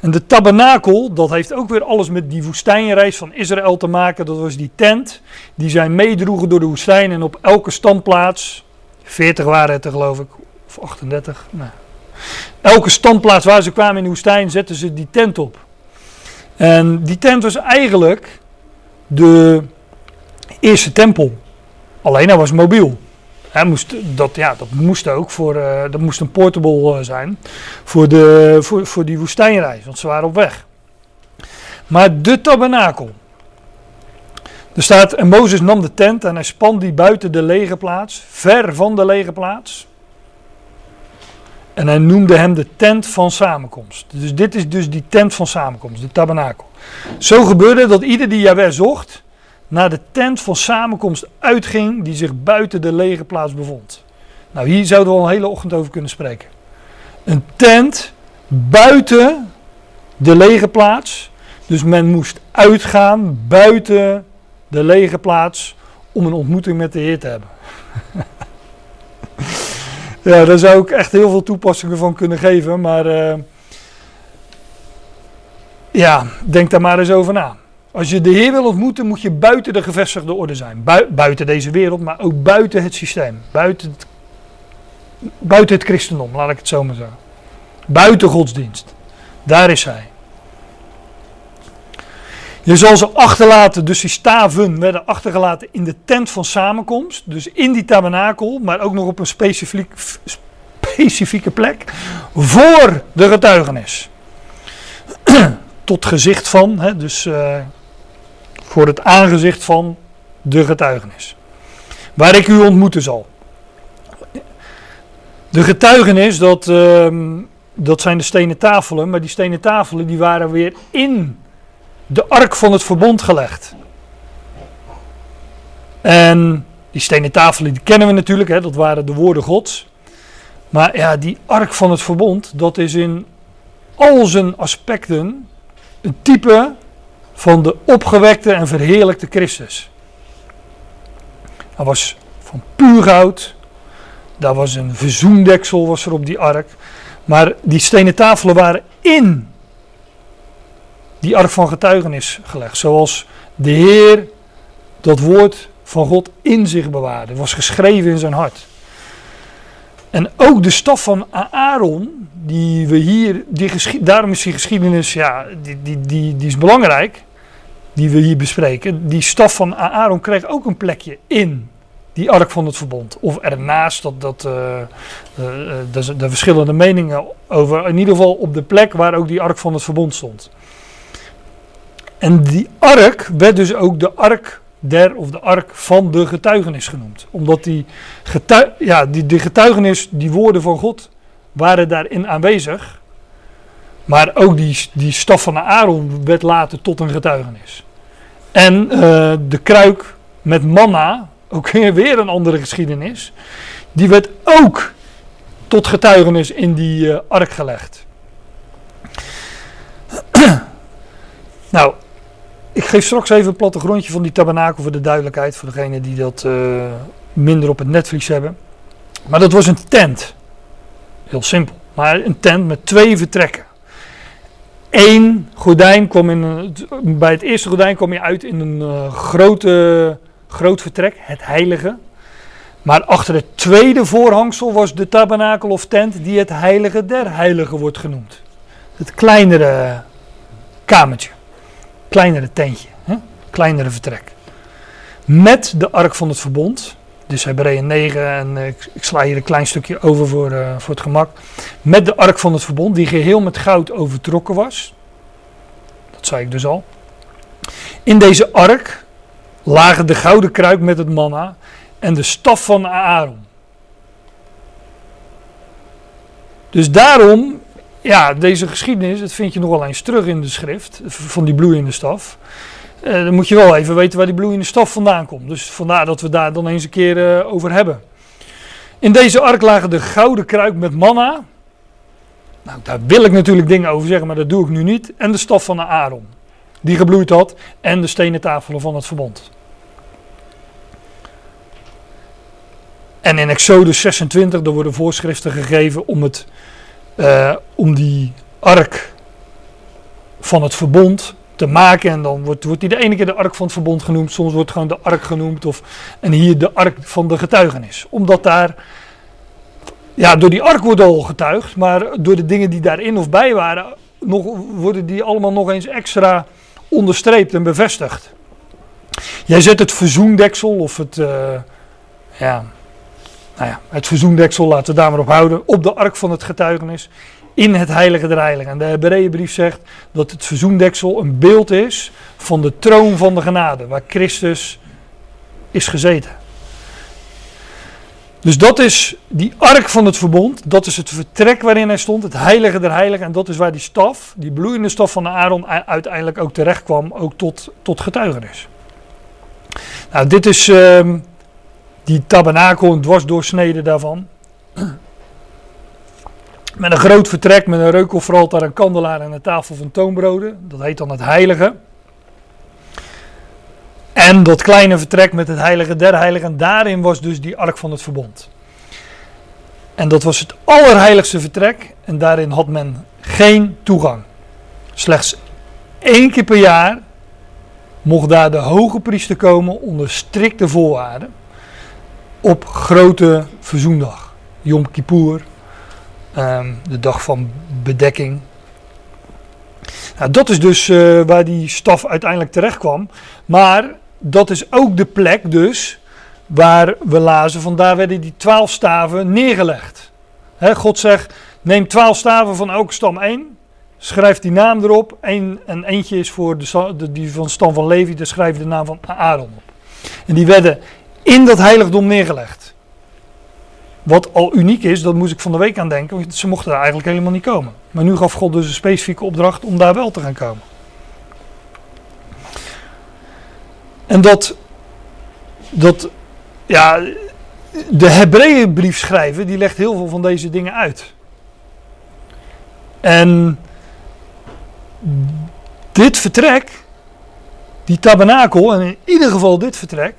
En de tabernakel, dat heeft ook weer alles met die woestijnreis van Israël te maken. Dat was die tent die zij meedroegen door de woestijn. En op elke standplaats, 40 waren het er geloof ik, of 38. Nou. Elke standplaats waar ze kwamen in de woestijn zetten ze die tent op. En die tent was eigenlijk de eerste tempel. Alleen hij was mobiel. Hij moest, dat, ja, dat moest ook voor, uh, dat moest een portable uh, zijn voor, de, voor, voor die woestijnreis, want ze waren op weg. Maar de tabernakel. Er staat, en Mozes nam de tent en hij span die buiten de lege plaats, ver van de lege plaats. En hij noemde hem de tent van samenkomst. Dus dit is dus die tent van samenkomst, de tabernakel. Zo gebeurde dat ieder die Jahweh zocht, naar de tent van samenkomst uitging die zich buiten de lege plaats bevond. Nou, hier zouden we al een hele ochtend over kunnen spreken. Een tent buiten de lege plaats. Dus men moest uitgaan buiten de lege plaats om een ontmoeting met de Heer te hebben. ja, daar zou ik echt heel veel toepassingen van kunnen geven, maar uh, ja, denk daar maar eens over na. Als je de Heer wil ontmoeten, moet je buiten de gevestigde orde zijn. buiten deze wereld, maar ook buiten het systeem. Buiten het, buiten het christendom, laat ik het zo maar zeggen. Buiten godsdienst. Daar is hij. Je zal ze achterlaten, dus die staven werden achtergelaten in de tent van samenkomst. Dus in die tabernakel, maar ook nog op een specifiek, specifieke plek. Voor de getuigenis. Tot gezicht van, hè, dus uh, voor het aangezicht van de getuigenis. Waar ik u ontmoeten zal. De getuigenis, dat, uh, dat zijn de stenen tafelen, maar die stenen tafelen die waren weer in de ark van het verbond gelegd. En die stenen tafelen die kennen we natuurlijk, hè, dat waren de woorden Gods. Maar ja, die ark van het verbond, dat is in al zijn aspecten een type van de opgewekte en verheerlijkte Christus. Hij was van puur goud. Daar was een verzoendeksel was er op die ark. Maar die stenen tafelen waren in die ark van getuigenis gelegd. Zoals de Heer dat woord van God in zich bewaarde. was geschreven in zijn hart. En ook de staf van Aaron, die we hier, die daarom is die geschiedenis, ja, die, die, die, die is belangrijk, die we hier bespreken. Die staf van Aaron kreeg ook een plekje in die ark van het verbond. Of ernaast, dat, dat, uh, uh, de verschillende meningen over. In ieder geval op de plek waar ook die ark van het verbond stond. En die ark werd dus ook de ark der of de ark van de getuigenis genoemd. Omdat die, getuig, ja, die, die getuigenis, die woorden van God, waren daarin aanwezig. Maar ook die, die staf van Aaron werd later tot een getuigenis. En uh, de kruik met manna, ook weer een andere geschiedenis, die werd ook tot getuigenis in die uh, ark gelegd. nou, ik geef straks even een plattegrondje van die tabernakel voor de duidelijkheid, voor degenen die dat uh, minder op het netvlies hebben. Maar dat was een tent. Heel simpel. Maar een tent met twee vertrekken. Eén gordijn kwam in bij het eerste gordijn kwam je uit in een uh, grote, groot vertrek, het heilige. Maar achter het tweede voorhangsel was de tabernakel of tent die het heilige der heiligen wordt genoemd. Het kleinere kamertje kleinere tentje, hè? kleinere vertrek. Met de ark van het verbond, dus Hebreeën 9 en uh, ik, sla hier een klein stukje over voor, uh, voor het gemak. Met de ark van het verbond, die geheel met goud overtrokken was. Dat zei ik dus al. In deze ark lagen de gouden kruik met het manna en de staf van Aaron. Dus daarom ja, deze geschiedenis, dat vind je nogal eens terug in de schrift van die bloeiende staf. Uh, dan moet je wel even weten waar die bloeiende staf vandaan komt. Dus vandaar dat we daar dan eens een keer uh, over hebben. In deze ark lagen de gouden kruik met manna. Nou, daar wil ik natuurlijk dingen over zeggen, maar dat doe ik nu niet. En de staf van de Aaron, die gebloeid had. En de stenen tafelen van het verbond. En in Exodus 26, er worden voorschriften gegeven om het uh, om die ark van het verbond te maken. En dan wordt, wordt die de ene keer de ark van het verbond genoemd, soms wordt gewoon de ark genoemd. Of, en hier de ark van de getuigenis. Omdat daar, ja, door die ark wordt al getuigd, maar door de dingen die daarin of bij waren, nog, worden die allemaal nog eens extra onderstreept en bevestigd. Jij zet het verzoendeksel of het, uh, ja, nou ja, het verzoendeksel, laten we daar maar op houden, op de ark van het getuigenis in het heilige der heiligen. En de Hebreeënbrief zegt dat het verzoendeksel een beeld is van de troon van de genade, waar Christus is gezeten. Dus dat is die ark van het verbond, dat is het vertrek waarin hij stond, het heilige der heiligen. En dat is waar die staf, die bloeiende staf van de Aaron, uiteindelijk ook terecht kwam, ook tot, tot getuigenis. Nou, dit is... Uh, die tabernakel, een dwarsdoorsnede daarvan. Met een groot vertrek met een reukofferaltaar, een kandelaar en een tafel van toonbroden. Dat heet dan het heilige. En dat kleine vertrek met het heilige der heiligen. En daarin was dus die ark van het verbond. En dat was het allerheiligste vertrek. En daarin had men geen toegang. Slechts één keer per jaar mocht daar de hoge priester komen onder strikte voorwaarden op grote verzoendag. Yom Kippur, ehm, de dag van bedekking. Nou, dat is dus uh, waar die staf uiteindelijk terecht kwam. Maar dat is ook de plek dus waar we lazen, van daar werden die twaalf staven neergelegd. God zegt, neem twaalf staven van elke stam één, schrijf die naam erop. Eén, en eentje is voor de, de, die van stam van Levi, daar schrijf je de naam van Aaron op. En die werden in dat heiligdom neergelegd. Wat al uniek is, dat moest ik van de week aan denken, want ze mochten daar eigenlijk helemaal niet komen. Maar nu gaf God dus een specifieke opdracht om daar wel te gaan komen. En dat, dat ja, de Hebreeënbrief schrijven, die legt heel veel van deze dingen uit. En dit vertrek Die tabernakel, en in ieder geval dit vertrek,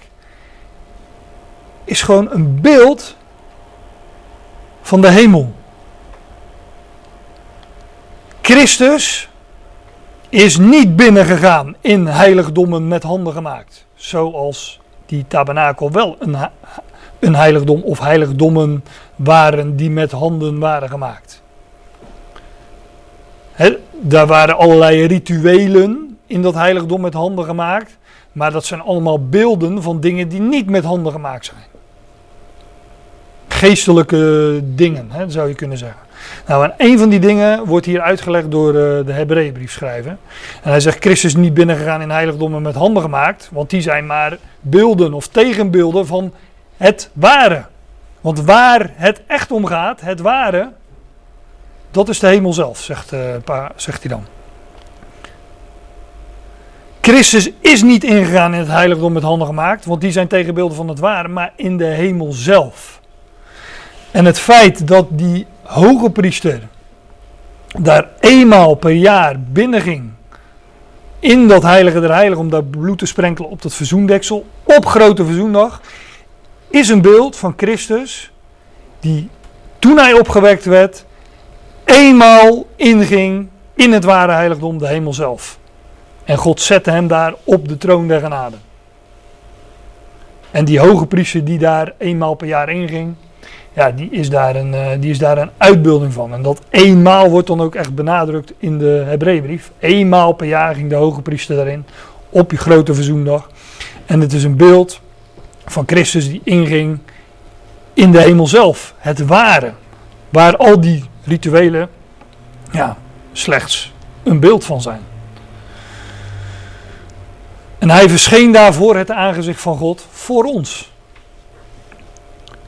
is gewoon een beeld van de hemel. Christus is niet binnengegaan in heiligdommen met handen gemaakt. Zoals die tabernakel wel een, een heiligdom of heiligdommen waren die met handen waren gemaakt. He, daar waren allerlei rituelen in dat heiligdom met handen gemaakt. Maar dat zijn allemaal beelden van dingen die niet met handen gemaakt zijn. Geestelijke dingen, hè, zou je kunnen zeggen. Nou, en een van die dingen wordt hier uitgelegd door uh, de Hebreeënbriefschrijver. En hij zegt, Christus is niet binnengegaan in heiligdommen met handen gemaakt. Want die zijn maar beelden of tegenbeelden van het ware. Want waar het echt om gaat, het ware, dat is de hemel zelf, zegt, uh, zegt hij dan. Christus is niet ingegaan in het heiligdom met handen gemaakt, want die zijn tegenbeelden van het ware, maar in de hemel zelf. En het feit dat die hoge priester daar eenmaal per jaar binnenging in dat heilige der heiligen om daar bloed te sprenkelen op dat verzoendeksel op grote verzoendag, is een beeld van Christus die toen hij opgewekt werd, eenmaal inging in het ware heiligdom, de hemel zelf. En God zette hem daar op de troon der genade. En die hoge priester die daar eenmaal per jaar inging, ja, die is, daar een, uh, die is daar een uitbeelding van. En dat eenmaal wordt dan ook echt benadrukt in de Hebreeënbrief. Eenmaal per jaar ging de hoge priester daarin op je grote verzoendag. En het is een beeld van Christus die inging in de hemel zelf. Het ware. Waar al die rituelen ja, slechts een beeld van zijn. En hij verscheen daarvoor het aangezicht van God voor ons.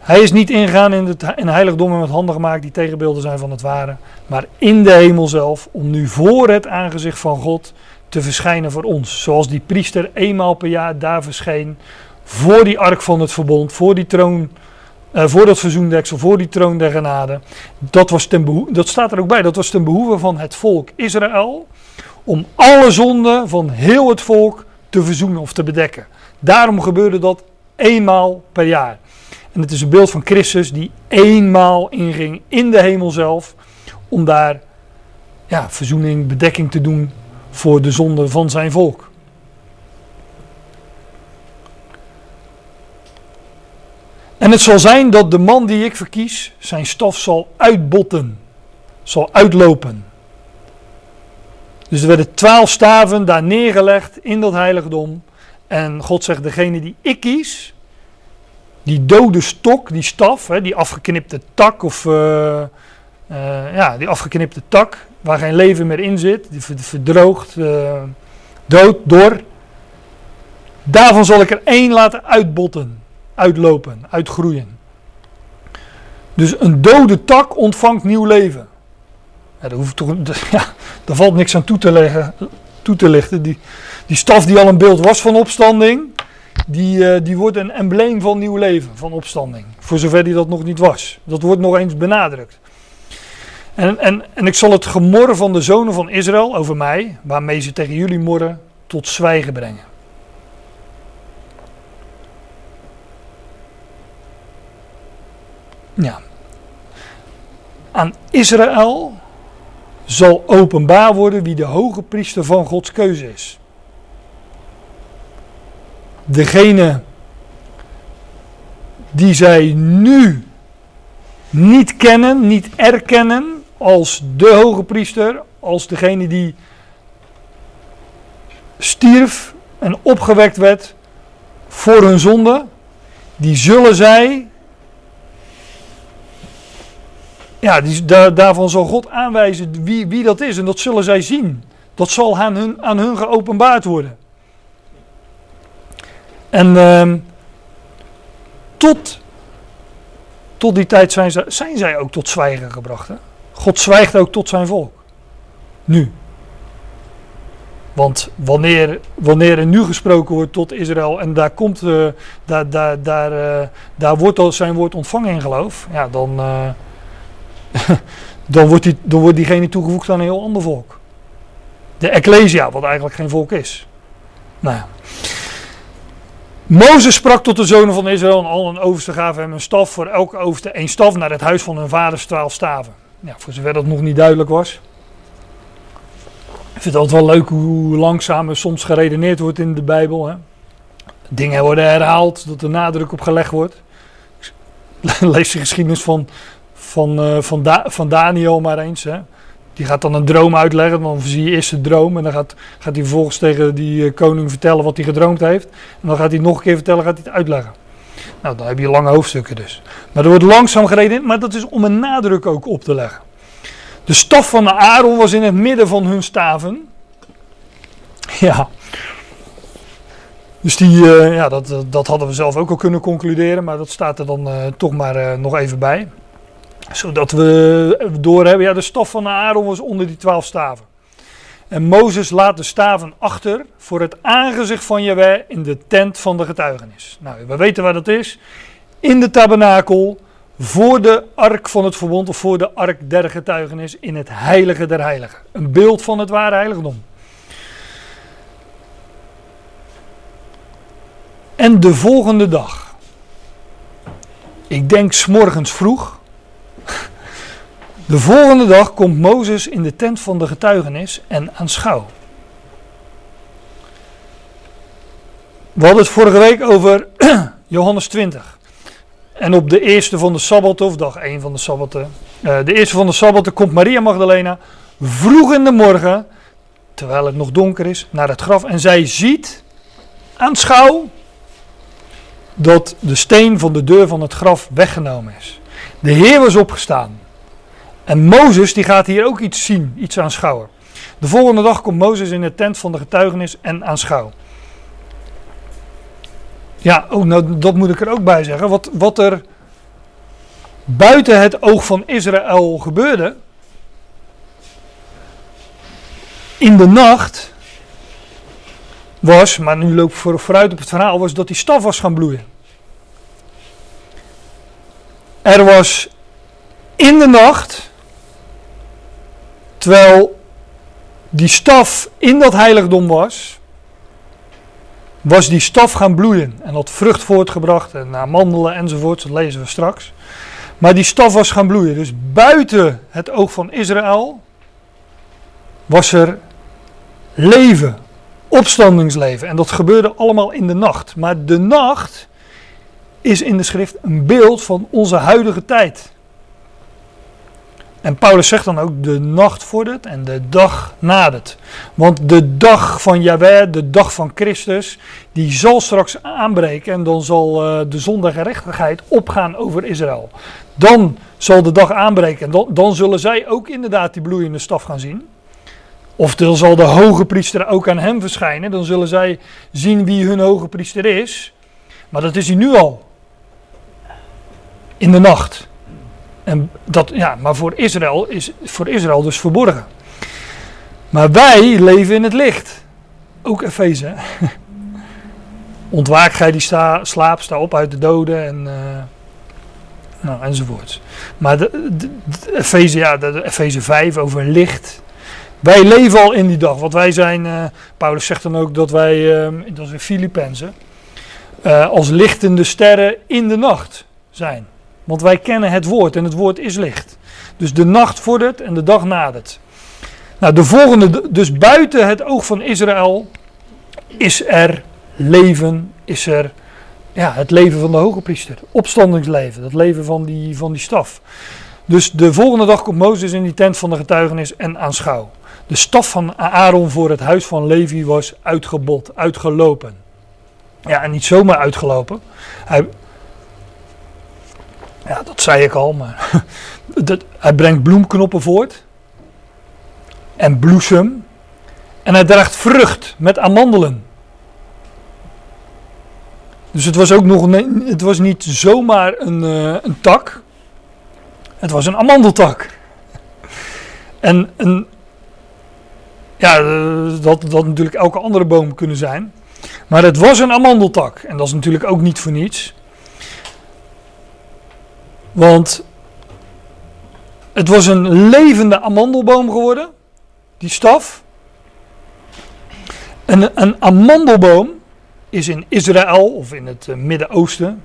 Hij is niet ingegaan in, de, in heiligdommen met handen gemaakt die tegenbeelden zijn van het ware, maar in de hemel zelf, om nu voor het aangezicht van God te verschijnen voor ons. Zoals die priester eenmaal per jaar daar verscheen, voor die ark van het verbond, voor die troon, uh, voor dat verzoendeksel, voor die troon der genade. Dat, was ten behoeve, dat staat er ook bij, dat was ten behoeve van het volk Israël, om alle zonden van heel het volk te verzoenen of te bedekken. Daarom gebeurde dat eenmaal per jaar. En het is een beeld van Christus die eenmaal inging in de hemel zelf. Om daar ja, verzoening, bedekking te doen voor de zonde van zijn volk. En het zal zijn dat de man die ik verkies zijn staf zal uitbotten, zal uitlopen. Dus er werden twaalf staven daar neergelegd in dat heiligdom. En God zegt, degene die ik kies, die dode stok, die staf, hè, die afgeknipte tak of uh, uh, ja, die afgeknipte tak waar geen leven meer in zit, die verdroogd, uh, dood, dor. Daarvan zal ik er één laten uitbotten, uitlopen, uitgroeien. Dus een dode tak ontvangt nieuw leven. Ja, daar, hoeft toch, ja, daar valt niks aan toe te, leggen, toe te lichten. Die, die staf die al een beeld was van opstanding, die, uh, die wordt een embleem van nieuw leven, van opstanding. Voor zover die dat nog niet was. Dat wordt nog eens benadrukt. En, en, en ik zal het gemor van de zonen van Israël over mij, waarmee ze tegen jullie morren, tot zwijgen brengen. Ja. Aan Israël zal openbaar worden wie de hoge priester van Gods keuze is degene die zij nu niet kennen, niet erkennen als de hoge priester, als degene die stierf en opgewekt werd voor hun zonde, die zullen zij, ja, die, daar, daarvan zal God aanwijzen wie, wie dat is en dat zullen zij zien. Dat zal aan hun, aan hun geopenbaard worden. En uh, tot, tot die tijd zijn, ze, zijn zij ook tot zwijgen gebracht. Hè? God zwijgt ook tot zijn volk. Nu. Want wanneer, wanneer er nu gesproken wordt tot Israël en daar, komt, uh, daar, daar, daar, uh, daar wordt al zijn woord ontvangen in geloof, ja, dan, uh, dan, wordt die, dan wordt diegene toegevoegd aan een heel ander volk. De Ecclesia, wat eigenlijk geen volk is. Nou ja. Mozes sprak tot de zonen van Israël en al een overste gaven hem een staf voor elke overste één staf naar het huis van hun vaders twaalf staven. Ja, voor zover dat nog niet duidelijk was. Ik vind het altijd wel leuk hoe langzaam er soms geredeneerd wordt in de Bijbel. Hè? Dingen worden herhaald, dat er nadruk op gelegd wordt. Lees de geschiedenis van, van, uh, van, van Daniel maar eens. Hè? Die gaat dan een droom uitleggen, dan zie je eerst de droom en dan gaat, gaat hij vervolgens tegen die uh, koning vertellen wat hij gedroomd heeft. En dan gaat hij nog een keer vertellen, gaat hij het uitleggen. Nou, dan heb je lange hoofdstukken dus. Maar er wordt langzaam gereden, maar dat is om een nadruk ook op te leggen. De staf van de Aaron was in het midden van hun staven. Ja. Dus die, uh, ja, dat, dat hadden we zelf ook al kunnen concluderen, maar dat staat er dan uh, toch maar nog even bij. Zodat we doorhebben, ja, de staf van de Aaron was onder die twaalf staven. En Mozes laat de staven achter voor het aangezicht van Jahweh in de tent van de getuigenis. Nou, we weten waar dat is. In de tabernakel, voor de ark van het verbond of voor de ark der getuigenis in het heilige der heiligen. Een beeld van het ware heiligdom. En de volgende dag, ik denk s'morgens vroeg, de volgende dag komt Mozes in de tent van de getuigenis en aanschouw. We hadden het vorige week over Johannes 20. En op de eerste van de Sabbat, of dag 1 van de Sabbatten, uh, de eerste van de Sabbatten komt Maria Magdalena vroeg in de morgen, terwijl het nog donker is, naar het graf. En zij ziet, aanschouw, dat de steen van de deur van het graf weggenomen is. De Heer was opgestaan. En Mozes die gaat hier ook iets zien, iets aanschouwen. De volgende dag komt Mozes in de tent van de getuigenis en aanschouw. Ja, oh, nou, dat moet ik er ook bij zeggen. Wat, wat er buiten het oog van Israël gebeurde. In de nacht was, maar nu loop ik vooruit op het verhaal, was dat die staf was gaan bloeien. Er was in de nacht, terwijl die staf in dat heiligdom was, was die staf gaan bloeien en had vrucht voortgebracht en amandelen enzovoort, dat lezen we straks. Maar die staf was gaan bloeien, dus buiten het oog van Israël was er leven, opstandingsleven. En dat gebeurde allemaal in de nacht. Maar de nacht is in de schrift een beeld van onze huidige tijd. En Paulus zegt dan ook, de nacht vordert en de dag nadert. Want de dag van Jahweh, de dag van Christus, die zal straks aanbreken. En dan zal uh, de zondergerechtigheid opgaan over Israël. Dan zal de dag aanbreken en dan, dan zullen zij ook inderdaad die bloeiende staf gaan zien. Of dan zal de hoge priester ook aan hem verschijnen. Dan zullen zij zien wie hun hoge priester is. Maar dat is hij nu al. In de nacht. En dat, ja, maar voor Israël is voor Israël dus verborgen. Maar wij leven in het licht. Ook Efeze. Ontwaak gij die sta, slaap, sta op uit de doden en, uh, nou, enzovoorts. Maar de, de, Efeze, ja, Efeze 5 over licht. Wij leven al in die dag, want wij zijn, uh, Paulus zegt dan ook dat wij, uh, dat is in Filippenzen, als lichtende sterren in de nacht zijn. Want wij kennen het woord en het woord is licht. Dus de nacht vordert en de dag nadert. Nou, de volgende, dus buiten het oog van Israël is er leven, is er ja, het leven van de hoge priester. Opstandingsleven, dat leven van die, van die staf. Dus de volgende dag komt Mozes in die tent van de getuigenis en aanschouw. De staf van Aaron voor het huis van Levi was uitgebot, uitgelopen. Ja, en niet zomaar uitgelopen. Hij, ja, dat zei ik al, maar dat, hij brengt bloemknoppen voort. En bloesem. En hij draagt vrucht met amandelen. Dus het was ook nog het was niet zomaar een, uh, een tak. Het was een amandeltak. En een, ja, dat dat natuurlijk elke andere boom kunnen zijn. Maar het was een amandeltak. En dat is natuurlijk ook niet voor niets. Want het was een levende amandelboom geworden, die staf. Een, amandelboom is in Israël of in het eh, Midden-Oosten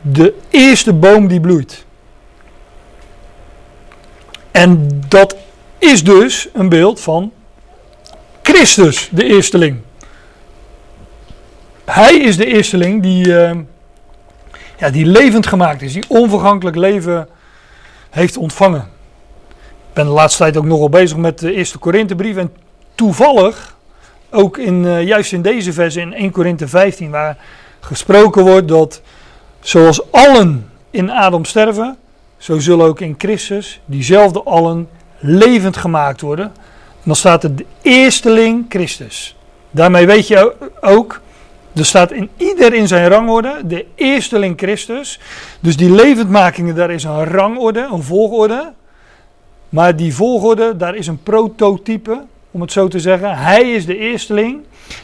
de eerste boom die bloeit. En dat is dus een beeld van Christus, de eersteling. Hij is de eersteling die, uh, ja, die levend gemaakt is, die onvergankelijk leven heeft ontvangen. Ik ben de laatste tijd ook nogal bezig met de eerste Korinthebrief en toevallig ook in, uh, juist in deze vers in 1 Korinthe 15 waar gesproken wordt dat zoals allen in Adam sterven, zo zullen ook in Christus diezelfde allen levend gemaakt worden. En dan staat er de eersteling Christus. Daarmee weet je ook, er staat in ieder in zijn rangorde de eersteling Christus. Dus die levendmakingen, daar is een rangorde, een volgorde. Maar die volgorde, daar is een prototype, om het zo te zeggen. Hij is de eersteling.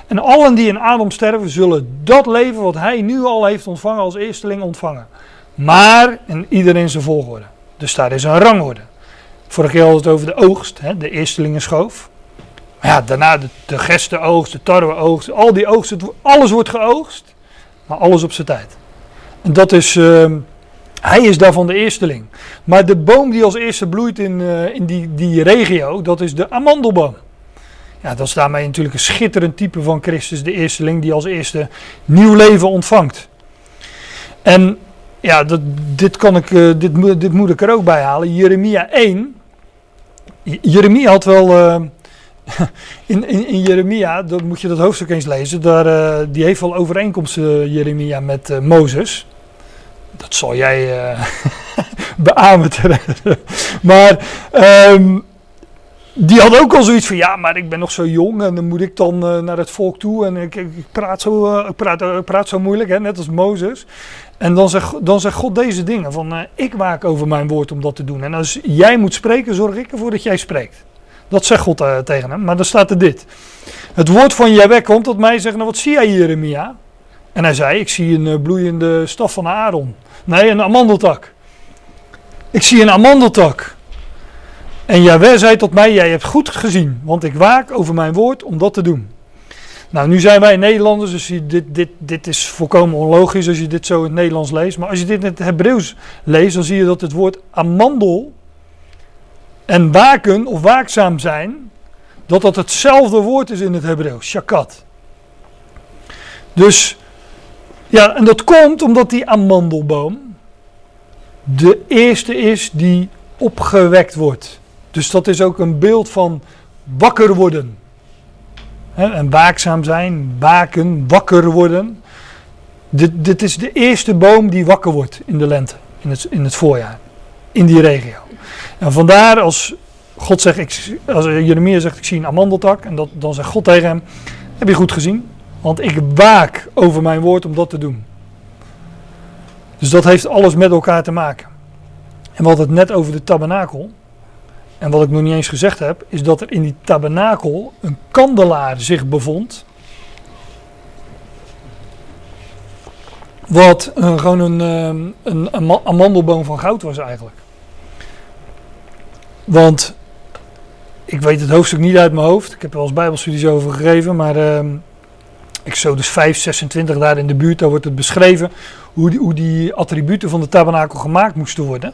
En allen die in Adam sterven, zullen dat leven wat hij nu al heeft ontvangen als eersteling ontvangen. Maar in ieder in zijn volgorde. Dus daar is een rangorde. Vorige keer hadden we het over de oogst, hè, de eerstelingenschoof. Maar ja, daarna de, de gestenoogst, de tarweoogst, al die oogsten, alles wordt geoogst. Maar alles op zijn tijd. En dat is, uh, hij is daarvan de eersteling. Maar de boom die als eerste bloeit in, uh, in die, die regio, dat is de amandelboom. Ja, dat is daarmee natuurlijk een schitterend type van Christus, de eersteling, die als eerste nieuw leven ontvangt. En ja, dat, dit, kan ik, uh, dit, dit moet ik er ook bij halen. Jeremia 1. Jeremia had wel. Uh, in, in, in, Jeremia, dan moet je dat hoofdstuk eens lezen. Daar, uh, die heeft wel overeenkomsten, Jeremia, met Mozes. Dat zal jij beamen. maar. Um, die had ook al zoiets van, ja, maar ik ben nog zo jong en dan moet ik dan uh, naar het volk toe en ik, ik, praat, zo, uh, ik, praat, uh, ik praat zo moeilijk, hè, net als Mozes. En dan zegt, dan zegt God deze dingen van, ik waak over mijn woord om dat te doen. En als jij moet spreken, zorg ik ervoor dat jij spreekt. Dat zegt God tegen hem, maar dan staat er dit. Het woord van Jaweh komt tot mij en zegt, nou wat zie jij Jeremia? En hij zei, ik zie een bloeiende staf van Aaron. Nee, een amandeltak. Ik zie een amandeltak. En Jaweh zei tot mij, jij hebt goed gezien, want ik waak over mijn woord om dat te doen. Nou, nu zijn wij Nederlanders, dus dit, dit, dit is volkomen onlogisch als je dit zo in het Nederlands leest. Maar als je dit in het Hebreeuws leest, dan zie je dat het woord amandel en waken of waakzaam zijn, dat dat hetzelfde woord is in het Hebreeuws, shakat. Dus, ja, en dat komt omdat die amandelboom de eerste is die opgewekt wordt. Dus dat is ook een beeld van wakker worden. en waakzaam zijn, waken, wakker worden. Dit, dit is de eerste boom die wakker wordt in de lente, in het, in het voorjaar, in die regio. En vandaar als God zegt, ik, als Jeremia zegt, ik zie een amandeltak, en dat, dan zegt God tegen hem, heb je goed gezien? Want ik waak over mijn woord om dat te doen. Dus dat heeft alles met elkaar te maken. En hadden het net over de tabernakel. En wat ik nog niet eens gezegd heb, is dat er in die tabernakel een kandelaar zich bevond. Wat gewoon een, uh, een, een amandelboom van goud was eigenlijk. Want ik weet het hoofdstuk niet uit mijn hoofd. Ik heb er wel eens bijbelstudies over gegeven. Maar uh, Exodus 5, 26 daar in de buurt, daar wordt het beschreven hoe die, hoe die attributen van de tabernakel gemaakt moesten worden.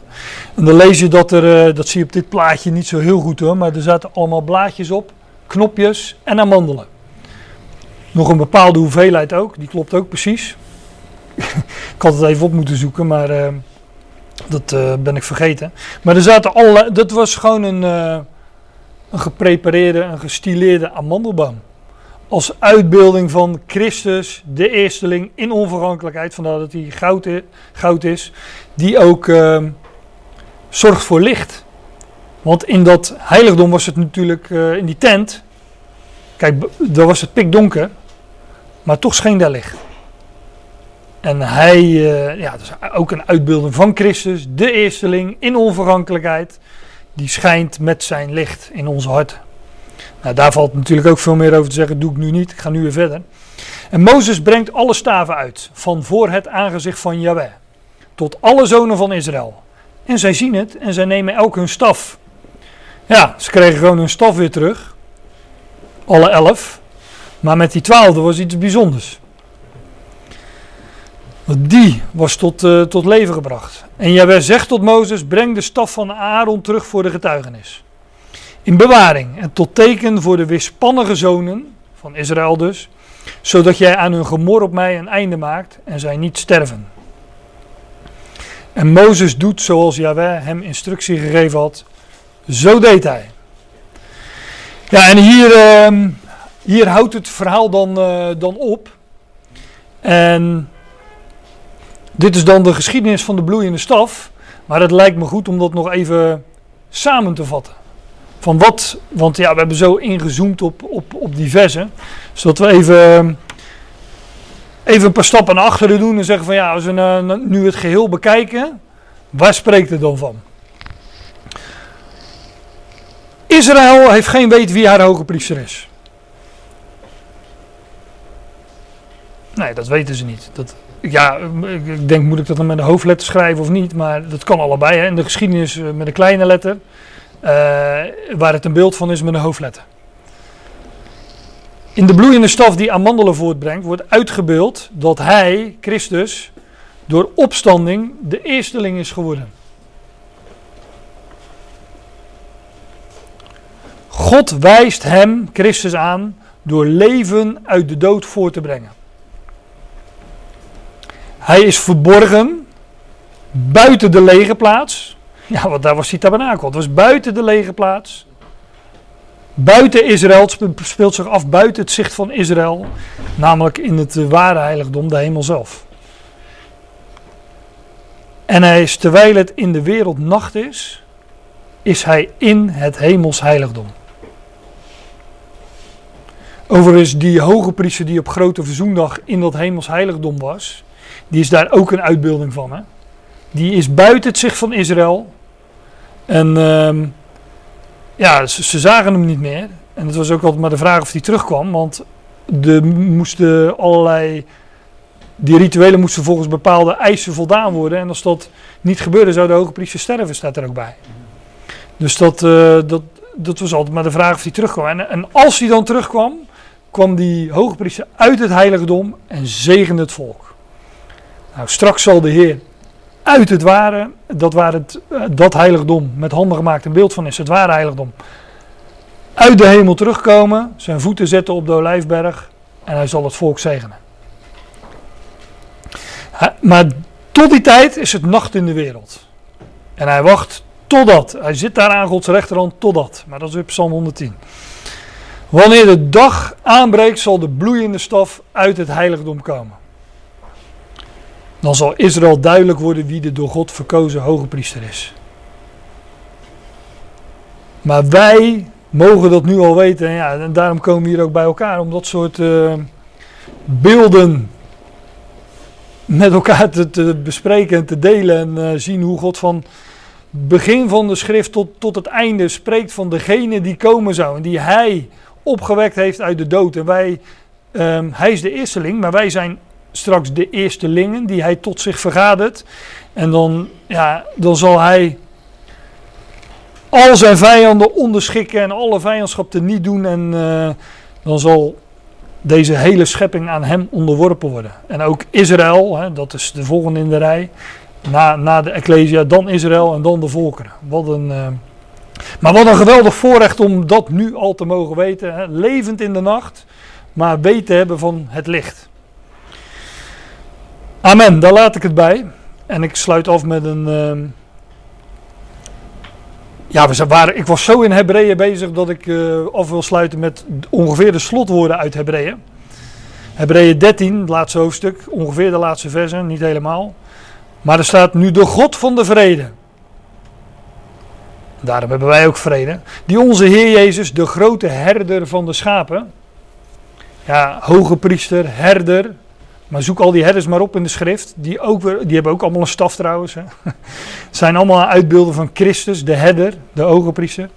En dan lees je dat er, uh, dat zie je op dit plaatje niet zo heel goed hoor, maar er zaten allemaal blaadjes op, knopjes en amandelen. Nog een bepaalde hoeveelheid ook, die klopt ook precies. ik had het even op moeten zoeken, maar uh, dat uh, ben ik vergeten. Maar er zaten allerlei, dat was gewoon een, een geprepareerde, een gestileerde amandelboom als uitbeelding van Christus, de eersteling in onvergankelijkheid, vandaar dat hij goud, goud is, die ook uh, zorgt voor licht. Want in dat heiligdom was het natuurlijk, uh, in die tent, kijk, daar was het pikdonker, maar toch scheen daar licht. En hij, uh, ja, dus ook een uitbeelding van Christus, de eersteling in onvergankelijkheid, die schijnt met zijn licht in onze harten. Nou, daar valt natuurlijk ook veel meer over te zeggen, doe ik nu niet, ik ga nu weer verder. En Mozes brengt alle staven uit, van voor het aangezicht van Yahweh, tot alle zonen van Israël. En zij zien het en zij nemen elk hun staf. Ja, ze kregen gewoon hun staf weer terug, alle elf. Maar met die twaalfde was iets bijzonders. Die was tot, uh, tot leven gebracht. En Jawel zegt tot Mozes: breng de staf van Aaron terug voor de getuigenis. In bewaring en tot teken voor de weerspannige zonen van Israël dus, zodat jij aan hun gemor op mij een einde maakt en zij niet sterven. En Mozes doet zoals Yahweh hem instructie gegeven had. Zo deed hij. Ja, en hier, uh, hier houdt het verhaal dan, uh, dan op. En dit is dan de geschiedenis van de bloeiende staf. Maar het lijkt me goed om dat nog even samen te vatten. Van wat, want ja, we hebben zo ingezoomd op, op, op die versen. Zodat we even, even een paar stappen naar achteren doen en zeggen van ja, als we nu het geheel bekijken, waar spreekt het dan van? Israël heeft geen weet wie haar hoge priester is. Nee, dat weten ze niet. Dat, ja, ik denk, moet ik dat dan met een hoofdletter schrijven of niet? Maar dat kan allebei. Hè. In de geschiedenis eh, met een kleine letter. Uh, waar het een beeld van is met een hoofdletter. In de bloeiende staf die amandelen voortbrengt, wordt uitgebeeld dat hij, Christus, door opstanding de eersteling is geworden. God wijst hem, Christus, aan door leven uit de dood voor te brengen. Hij is verborgen buiten de lege plaats. Ja, want daar was die tabernakel. Het was buiten de lege plaats. Buiten Israël, het speelt zich af buiten het zicht van Israël. Namelijk in het ware heiligdom, de hemel zelf. En hij is, terwijl het in de wereld nacht is, is hij in het hemels heiligdom. Overigens, die hoge priester die op grote verzoendag in dat hemels heiligdom was, die is daar ook een uitbeelding van. Hè? Die is buiten het zicht van Israël. En uh, ja, ze, zagen hem niet meer. En het was ook altijd maar de vraag of hij terugkwam. Want er moesten allerlei. Die rituelen moesten volgens bepaalde eisen voldaan worden. En als dat niet gebeurde, zou de hoge priester sterven, staat er ook bij. Dus dat, uh, dat, dat was altijd maar de vraag of hij terugkwam. En, en als hij dan terugkwam, kwam die hoge priester uit het heiligdom en zegende het volk. Nou, straks zal de Heer uit het ware, dat waar het, eh, dat heiligdom met handen gemaakt een beeld van is, het ware heiligdom, uit de hemel terugkomen, zijn voeten zetten op de olijfberg en hij zal het volk zegenen. Maar tot die tijd is het nacht in de wereld. En hij wacht totdat. Hij zit daar aan Gods rechterhand totdat. Maar dat is weer Psalm 110. Wanneer de dag aanbreekt, zal de bloeiende staf uit het heiligdom komen. Dan zal Israël duidelijk worden wie de door God verkozen hoge priester is. Maar wij mogen dat nu al weten. En, ja, en daarom komen we hier ook bij elkaar. Om dat soort uh, beelden met elkaar te, bespreken en te delen. En uh, zien hoe God van begin van de schrift tot, tot het einde spreekt van degene die komen zou. En die hij opgewekt heeft uit de dood. En wij, um, hij is de eersteling, maar wij zijn straks de eerstelingen die hij tot zich vergadert. En dan, ja, dan zal hij al zijn vijanden onderschikken en alle vijandschap te niet doen. En uh, dan zal deze hele schepping aan hem onderworpen worden. En ook Israël, hè, dat is de volgende in de rij. Na, na de Ecclesia, dan Israël en dan de volkeren. Wat een, uh, maar wat een geweldig voorrecht om dat nu al te mogen weten. Hè. Levend in de nacht, maar weten hebben van het licht. Amen, daar laat ik het bij. En ik sluit af met een. Uh, ja, we waren, ik was zo in Hebreeën bezig dat ik uh, af wil sluiten met ongeveer de slotwoorden uit Hebreeën. Hebreeën 13, het laatste hoofdstuk, ongeveer de laatste versen, niet helemaal. Maar er staat nu de God van de vrede. Daarom hebben wij ook vrede. Die onze Heer Jezus, de grote herder van de schapen. Ja, hoge priester, herder, maar zoek al die herders maar op in de schrift. Die, ook weer, die hebben ook allemaal een staf trouwens. Hè. zijn allemaal uitbeelden van Christus, de herder, de ogenpriester.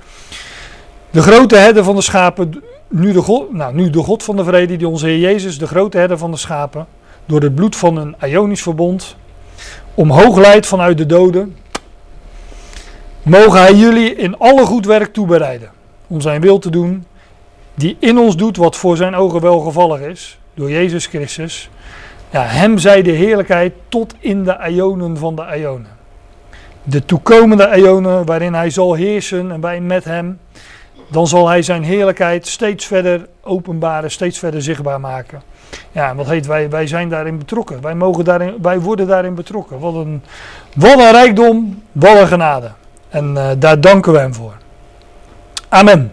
De grote herder van de schapen. Nu de, God, nou, nu de God van de vrede, die onze Heer Jezus, de grote herder van de schapen. Door het bloed van een Ionisch verbond. Omhoog leidt vanuit de doden. Mogen hij jullie in alle goed werk toebereiden. Om zijn wil te doen. die in ons doet wat voor zijn ogen welgevallig is, door Jezus Christus. Ja, hem zij de heerlijkheid tot in de eonen van de eonen. De toekomende eonen waarin hij zal heersen en wij met hem, dan zal hij zijn heerlijkheid steeds verder openbaren, steeds verder zichtbaar maken. Ja, wat heet wij, wij zijn daarin betrokken. Wij, mogen daarin, wij worden daarin betrokken. Wat een, rijkdom, wat een genade. En uh, daar danken we hem voor. Amen.